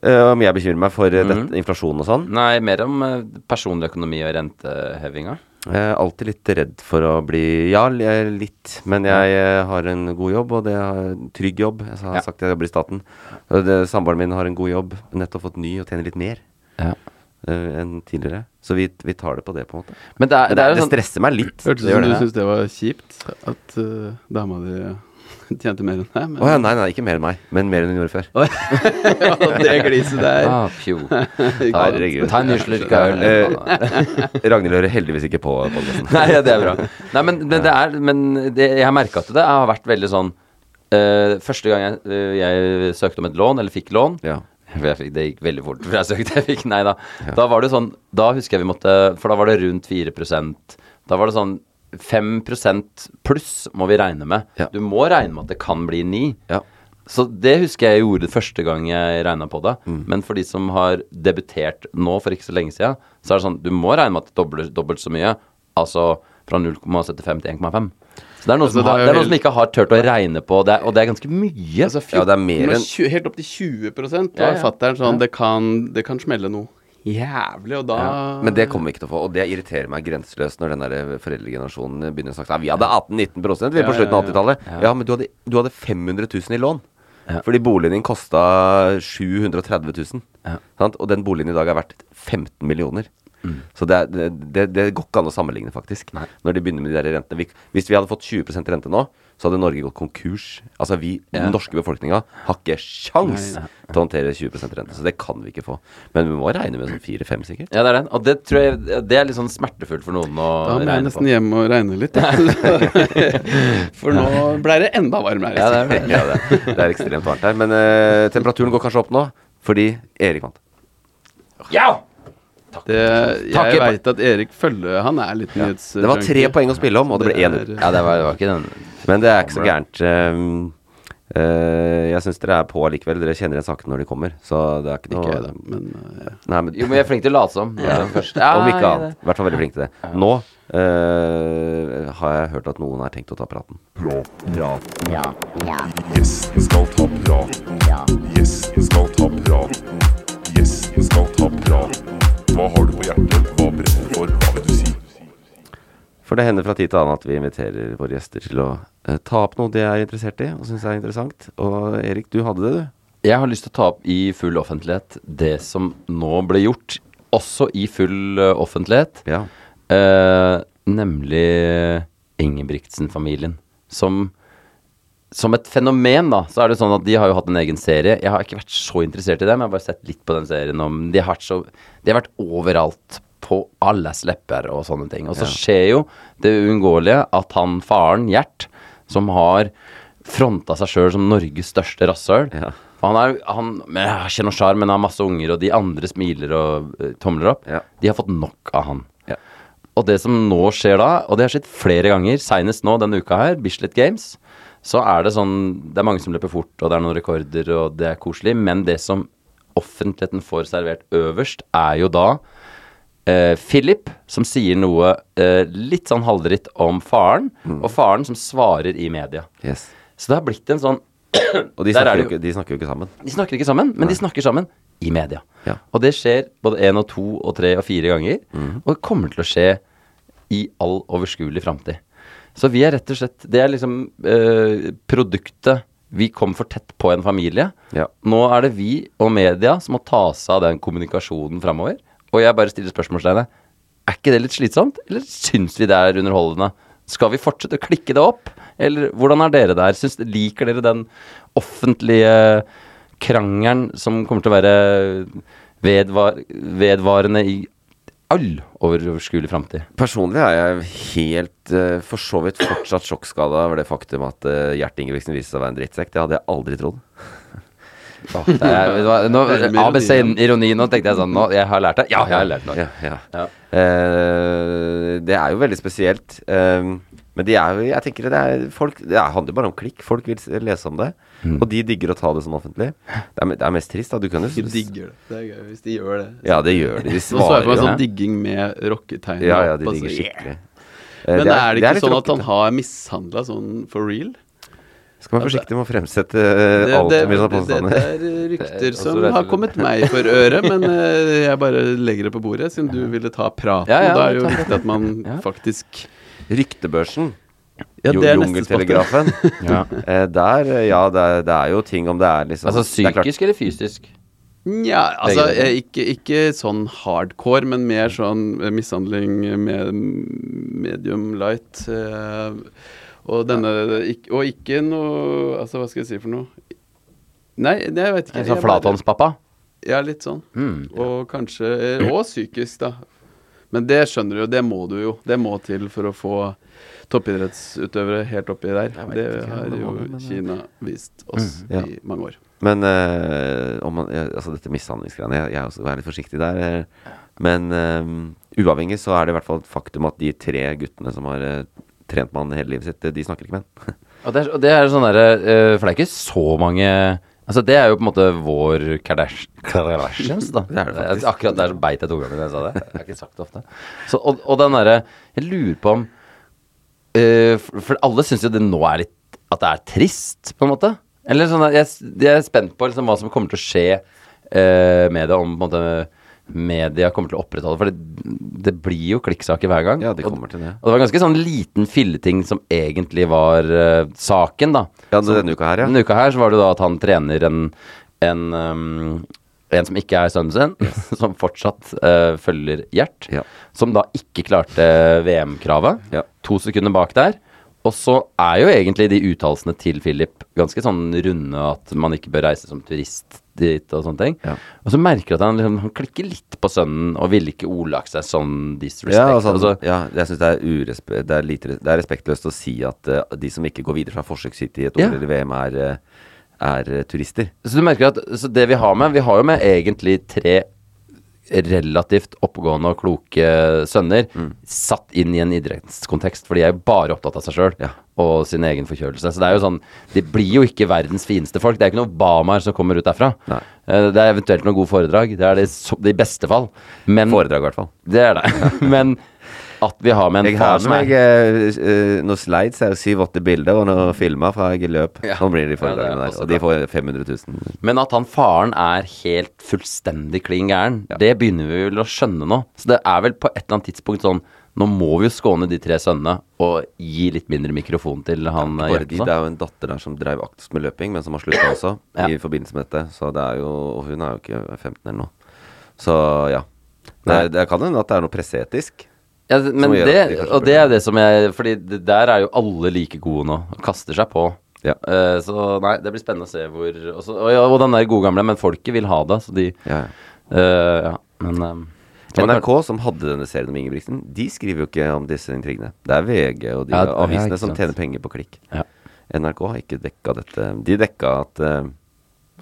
B: Eh, Om jeg bekymrer meg for mm.
C: Mhm.
B: inflasjon og sånn?
C: Nei, mer om uh, personlig økonomi og rentehevinga.
B: Jeg er alltid litt redd for å bli Ja, eh, litt. Men jeg eh, har en god jobb, og det er en trygg jobb. Jeg har
C: Ja.
B: sagt jeg jobber i staten. Samboeren min har en god jobb. Nettopp fått ny og tjener litt mer
C: Ja.
B: Uh, enn tidligere. Så vi, vi tar det på det, på en måte.
C: Men det er,
B: Men
C: det er
B: det,
C: er,
B: det
C: sånn
B: stresser meg litt.
D: Hørtes ut som du syntes det var kjipt at uh, dama di tjente mer enn deg. Men
B: Oh, ja, nei, nei, ikke mer enn meg, men mer enn hun gjorde før.
D: Og det gliset der.
C: ah, pjo.
B: Herregud.
C: Ta en ny slurk av øl.
B: Eh, Ragnhild hører heldigvis ikke på podkasten.
C: Nei, ja, det er bra. Nei, men, men det er Men det, jeg har merka at det har vært veldig sånn uh, Første gang jeg, uh, jeg søkte om et lån, eller fikk lån
B: Ja.
C: jeg fikk, Det gikk veldig fort, for jeg søkte, jeg fikk nei da. Da var det sånn Da husker jeg vi måtte For da var det rundt 4% Da var det sånn 5% pluss må vi regne med.
B: Ja.
C: Du må regne med at det kan bli 9.
B: Ja.
C: Så det husker jeg gjorde første gang jeg regna på det.
B: Mm.
C: Men for de som har debutert nå for ikke så lenge siden, så er det sånn du må regne med at det dobler dobbelt så mye. Altså fra 0,75 til 1,5. Så det er noen,
D: Altså,
C: som,
D: det er
C: har, er noen som ikke har turt å regne på det, og det er ganske mye.
D: Altså,
B: Ja, det er enn-
D: tjue- Helt opp til 20
C: Ja,
D: var
C: ja.
D: fatter'n sånn det, kan, det kan smelle noe jævlig, og da
B: Men det kommer vi ikke til å få, og det irriterer meg grenseløst når den der foreldregenerasjonen begynner å snakke sånn Vi hadde 18-19 vi
D: Ja,
B: på slutten av
D: ja, ja.
B: 80-tallet. Ja. men du hadde, du hadde 500 000 i lån.
C: Ja.
B: Fordi boligen din kosta 730 000.
C: Ja.
B: Sant? Og den boligen i dag er verdt 15 millioner. Så det, er, det, det, det går ikke an å sammenligne, faktisk.
C: Nei.
B: Når de begynner med de der rentene. Vi, hvis vi hadde fått 20% rente nå, så hadde Norge gått konkurs. Altså vi,
C: Ja.
B: den norske befolkninga, har ikke sjans
D: Nei,
B: til å håndtere 20% rente. Så det kan vi ikke få. Men vi må regne med sånn 4-5, sikkert.
C: Ja, det er den. Og det tror jeg Det er litt sånn smertefullt for noen å
D: Da må jeg nesten
C: på.
D: hjem og regne litt. For nå ble det enda varmere.
C: Ja, det er
B: ja, det, det er ekstremt varmt her. Men uh, temperaturen går kanskje opp nå, fordi Erik vant.
C: Ja!
D: Det, jeg veit at Erik Følle Han er litt nyhets...
B: Det var tre poeng å spille om, og det ble 1-0.
C: Ja, det var, det var ikke den
B: Men det er ikke så gærent. Um, eh, jeg syns dere er på likevel. Dere kjenner igjen sakene når de kommer. Så det er ikke noe
D: Ikke da, men eh,
B: Nei, men,
C: Jo, men jeg er flink til å late som.
B: ja,
C: først.
B: Om ikke annet. I hvert fall veldig flink til det. Nå uh, har jeg hørt at noen har tenkt å ta praten.
E: Gjesten skal ta praten. Gjesten skal ta praten. Hva har du på hjertet? Hva brenner du for? Hva vil du si?
B: For det hender fra tid til annen at vi inviterer våre gjester til å eh, ta opp noe de er interessert i og syns er interessant. Og Erik, du hadde det, du.
C: Jeg har lyst til å ta opp i full offentlighet det som nå ble gjort, også i full eh, offentlighet,
B: Ja.
C: eh, nemlig Ingebrigtsen-familien. Som, som et fenomen, da, så er det sånn at de har jo hatt en egen serie. Jeg har ikke vært så interessert i det, men jeg har bare sett litt på den serien. Om, de, har vært så, de har vært overalt på alles lepper og sånne ting. Og så skjer jo det uunngåelige at han faren, Gjert, som har fronta seg sjøl som Norges største rasshøl
B: Ja.
C: Han er han, har ikke noe sjarm, men har masse unger, og de andre smiler og uh, tomler opp.
B: Ja.
C: De har fått nok av han.
B: Ja.
C: Og det som nå skjer da, og det har skjedd flere ganger, seinest nå denne uka her, Bislett Games, så er det sånn Det er mange som løper fort, og det er noen rekorder, og det er koselig, men det som offentligheten får servert øverst, er jo da eh, Philip, som sier noe eh, litt sånn halvdritt om faren, og faren som svarer i media.
B: Yes.
C: Så det har blitt en sånn
B: Og de
C: er
B: snakker, jo ikke, de snakker jo ikke sammen.
C: de snakker ikke sammen, men de snakker sammen i media.
B: Ja.
C: Og det skjer både én og to og tre og fire ganger.
B: Mm.
C: Og det kommer til å skje i all overskuelig framtid. Så vi er rett og slett Det er liksom eh, produktet Vi kom for tett på en familie.
B: Ja.
C: Nå er det vi og media som må ta seg av den kommunikasjonen framover. Og jeg bare stiller spørsmålstegnet. Er ikke det litt slitsomt, eller syns vi det er underholdende? Skal vi fortsette å klikke det opp, eller hvordan er dere der? Syns, liker dere den offentlige krangelen som kommer til å være vedvar, vedvarende i all overskuelig framtid?
B: Personlig er jeg helt eh, for så vidt fortsatt sjokkskada over det faktum at uh, Gjert Ingebrigtsen viste seg å være en drittsekk. Det hadde jeg aldri trodd.
C: Oh, er, hva, nå, ABC ironi nå, tenkte jeg sånn nå, Jeg har lært det. Ja, jeg har lært det.
B: Ja, ja.
C: Ja.
B: uh, det er jo veldig spesielt. Uh, men de er jo Jeg tenker det er folk Det er- handler bare om klikk. Folk vil lese om det.
C: Mm.
B: Og de digger å ta det sånn offentlig. Det er, det er mest trist, da. Du kan jo
D: De digger det. Det er gøy hvis de gjør det.
B: Ja, det gjør de. De
D: Nå så jeg på
B: en
D: sånn digging med rocketegn.
B: Ja, ja, de
D: opp,
B: digger
D: altså,
B: skikkelig.
D: yeah.
B: Eh,
D: Men er det ikke
B: litt
D: sånn at han har mishandla sånn for real?
B: Skal være forsiktig med å fremsette eh,
D: Det,
B: alt
D: det,
B: med sånne
D: det, det,
B: påstander.
D: det er
C: Det er
D: rykter som har kommet meg for øre, men eh, jeg bare legger det på bordet, siden du ville ta praten.
C: Ja, ja,
D: da er det jo viktig at man
C: Ja.
D: faktisk
B: Ryktebørsen.
D: Ja, det er.
B: Jungeltelegrafen.
C: Ja.
B: Eh, der, eh, ja, det er, det er jo ting om det er liksom
C: Altså
B: det er klart-
C: psykisk eller fysisk?
D: Nja, altså eh, ikke, ikke sånn hardcore, men mer sånn mishandling med medium light. eh, og denne Og ikke noe Altså, hva skal jeg si for noe? Nei, det, jeg vet ikke.
C: En sånn flathåndspappa?
D: Ja, litt sånn.
C: Mm.
D: Og kanskje Og psykisk, da. Men det skjønner du jo, det må du jo. Det må til for å få toppidrettsutøvere helt oppi der. Det har jo
B: men,
D: Kina vist oss
B: Mm, ja.
D: i mange år.
B: Men eh, om man, altså dette mishandlingsgreiene Jeg, jeg også er litt forsiktig der. eh, men eh, uavhengig så er det i hvert fall et faktum at de tre guttene som har eh, trent med han hele livet sitt, eh, de snakker ikke med han.
C: Og det er, og det er sånn derre eh, For det er ikke så mange Altså Det er jo på en måte vår Kardash Kardashians, da.
B: Det er det faktisk.
C: Akkurat der beit jeg to ganger da jeg sa det. Jeg har ikke sagt det ofte. Så, og, og den derre Jeg lurer på om eh, for, for alle syns jo det nå er litt At det er trist, på en måte. Eller sånn at jeg, jeg er spent på liksom, hva som kommer til å skje uh, med det, om på en måte media kommer til å opprettholde For det, det blir jo klikksaker hver gang.
B: Ja, de
C: Og-
B: kommer til det.
C: og det var ganske sånn liten filleting som egentlig var uh, saken, da.
B: Ja, denne uka her, ja.
C: Denne uka her så var det da at han trener en en, um, en som ikke er sønnen sin, som fortsatt uh, følger Gjert.
B: Ja.
C: Som da ikke klarte VM-kravet.
B: Ja.
C: To sekunder bak der. Og så er jo egentlig de uttalelsene til Philip ganske sånn runde at man ikke bør reise som turist dit og sånne ting.
B: Ja.
C: Og så merker du at han, liksom, han klikker litt på sønnen og ville ikke ordlagt seg sånn disrespect.
B: Ja, altså,
C: altså,
B: ja, jeg syns det det det er respektløst å si at uh, de som ikke går videre fra forsøkshytte i et. OL eller VM, er, eh, er eh, turister.
C: Så du merker at så det vi har med Vi har jo med egentlig tre relativt oppegående og kloke sønner satt inn i en idrettskontekst, for de er jo bare opptatt av seg sjøl
B: Ja.
C: og sin egen forkjølelse. Så det er jo sånn De blir jo ikke verdens fineste folk. Det er ikke noen Obamaer som kommer ut derfra.
B: Nei.
C: Eh, Det er eventuelt noen gode foredrag. Det er det, det i beste fall. Men
B: Foredrag, i hvert fall.
C: Det er det. Men at vi har med en
B: Jeg
C: far
B: har
C: som
B: med meg
C: er
B: eh, eh, noen slides, her, syv-åtte bilder og noen filmer fra jeg løp.
C: Ja.
B: Nå blir de
C: Ja, er
B: foredragene
C: også
B: der. Og de får 500 000.
C: Men at han faren er helt fullstendig klin gæren, det begynner vi vel å skjønne nå. Så det er vel på et eller annet tidspunkt sånn Nå må vi jo skåne de tre sønnene og gi litt mindre mikrofon til han ja,
B: Bare de, det er jo en datter der som drev aktivt med løping, men som har slutta også,
C: Ja.
B: i forbindelse med dette. Så det er jo Og hun er jo ikke 15 eller noe. Så ja. Det, det kan hende at det er noe presseetisk.
C: Ja, men det,
B: de
C: og det er det som jeg Fordi der er jo alle like gode nå. Kaster seg på.
B: Ja.
C: Uh, så nei, det blir spennende å se hvor også, og, ja, og den der gode gamle, men folket vil ha det, så de
B: Ja, Ja,
C: men um,
B: NRK, som hadde denne serien om Ingebrigtsen, de skriver jo ikke om disse intrigene. Det er VG og de avisene som tjener penger på klikk.
C: Ja.
B: NRK har ikke dekka dette. De dekka at eh,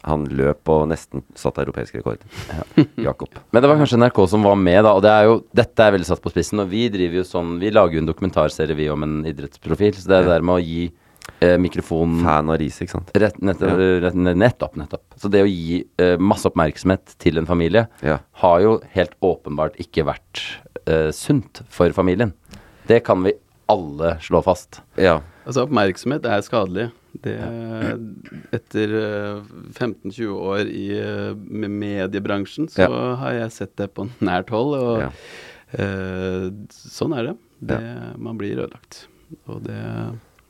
B: han løp og nesten satt europeisk rekord. Jakob.
C: Men det var kanskje NRK som var med, da. Og det er jo, dette er veldig satt på spissen. Og vi driver jo sånn Vi lager jo en dokumentarserie, vi, om en idrettsprofil. Så det er ja. der med å gi eh, mikrofonen
B: Fan av Riise, ikke sant.
C: Rett, nettopp, rett, nettopp, nettopp. Så det å gi eh, masse oppmerksomhet til en familie
B: Ja.
C: har jo helt åpenbart ikke vært eh, sunt for familien. Det kan vi alle slå fast.
B: Ja.
D: Altså, oppmerksomhet er skadelig. Det, etter eh, 15-20 år i eh, med mediebransjen, så har jeg sett det på nært hold. Og
B: Ja.
D: eh, sånn er det. det Man blir ødelagt. Og det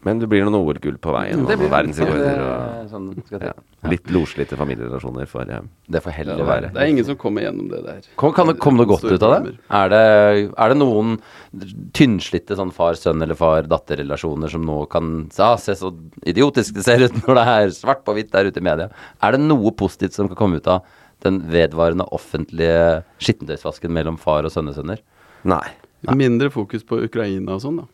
B: Men det blir noen OL-gull på veien.
C: Det
B: Og
C: blir-
B: verdensrekorder.
C: det-
B: Og,
C: sånn skal
B: ja. Litt loslitte familierelasjoner for ja.
C: Det får heller
B: er
C: være.
D: Det er ingen som kommer gjennom det der.
C: Kom, kan det, komme noe godt ut av det? Er det, er det noen tynnslitte sånn far-sønn eller far-datter-relasjoner som nå kan ah, Se så idiotisk det ser ut når det er svart på hvitt der ute i media. Er det noe positivt som kan komme ut av den vedvarende offentlige skittentøysvasken mellom far og sønnesønner?
B: Nei.
D: Mindre fokus på Ukraina og sånn, da.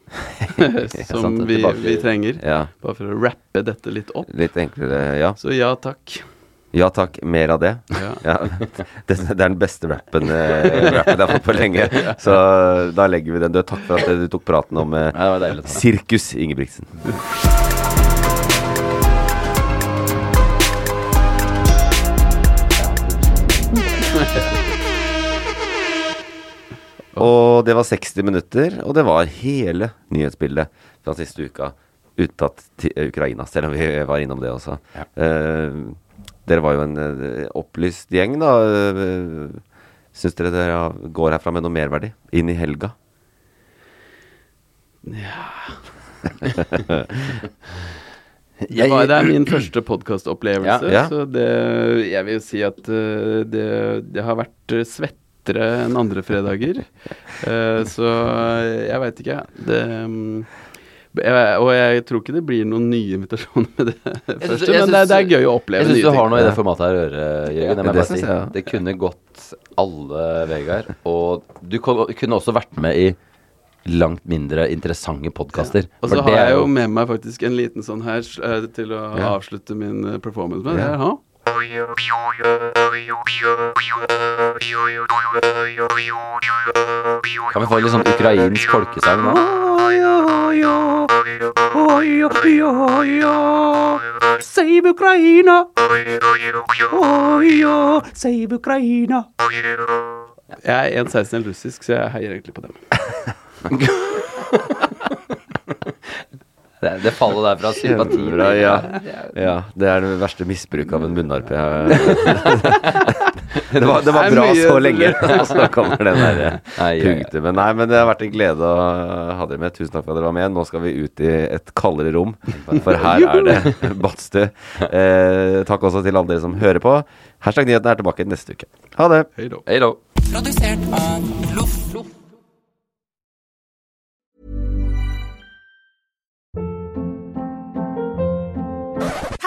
D: som vi, vi trenger.
B: Ja.
D: Bare for å rappe dette litt opp.
B: Litt enklere, ja.
D: Så ja takk.
B: Ja takk, mer av det. Ja. Det, det er den beste rappen, eh, rappen jeg har fått på lenge. Så da legger vi den død. Takk for at du tok praten om eh,
C: Ja, deilig
B: sirkus, Ingebrigtsen. Og det var 60 minutter, og det var hele nyhetsbildet fra siste uka. Uttatt til Ukraina, selv om vi var innom det også. Eh, dere var jo en eh, opplyst gjeng, da. Uh, Syns dere dere går herfra med noe merverdi inn i helga?
D: Det, var, det er min første podkastopplevelse,
B: Ja. Ja.
D: så det, jeg vil si at eh, det, det har vært eh, svettere enn andre fredager. Eh, så jeg veit ikke, det mm, jeg, Og jeg tror ikke det blir noen nye invitasjoner med det første,
C: synes-
D: men det, det er gøy å oppleve
C: Jeg syns du har noe i det formatet her å gjøre, Jørgen. Det,
B: det
C: si. det kunne gått alle Vegard. Og du kunne også vært med i langt mindre interessante podkaster.
D: Og så har jeg jo med meg faktisk en liten sånn her eh, til å
C: Ja.
D: avslutte min eh, performance med.
C: Ja.
D: Det her, ha.
C: Kan vi få litt sånn ukrainsk folkesang nå?
D: Save Ukraina! Save Ukraina! Jeg er 1,16 russisk, så jeg heier egentlig på dem.
C: Det, det fallet der fra sympati.
B: Kjempebra, ja. ja. Det er det verste misbruk av en munnharpe jeg Det var, det var bra så lenge, og så kommer det der
C: punktet. ja, ja.
B: Nei, men det har vært en glede å ha dere med. Tusen takk for at dere var med. Nå skal vi ut i et kaldere rom, for her er det badstue. Eh, takk også til alle dere som hører på. Hashtag nyhetene er tilbake neste uke. Ha det.
C: Hei da.
H: Produsert av Loff.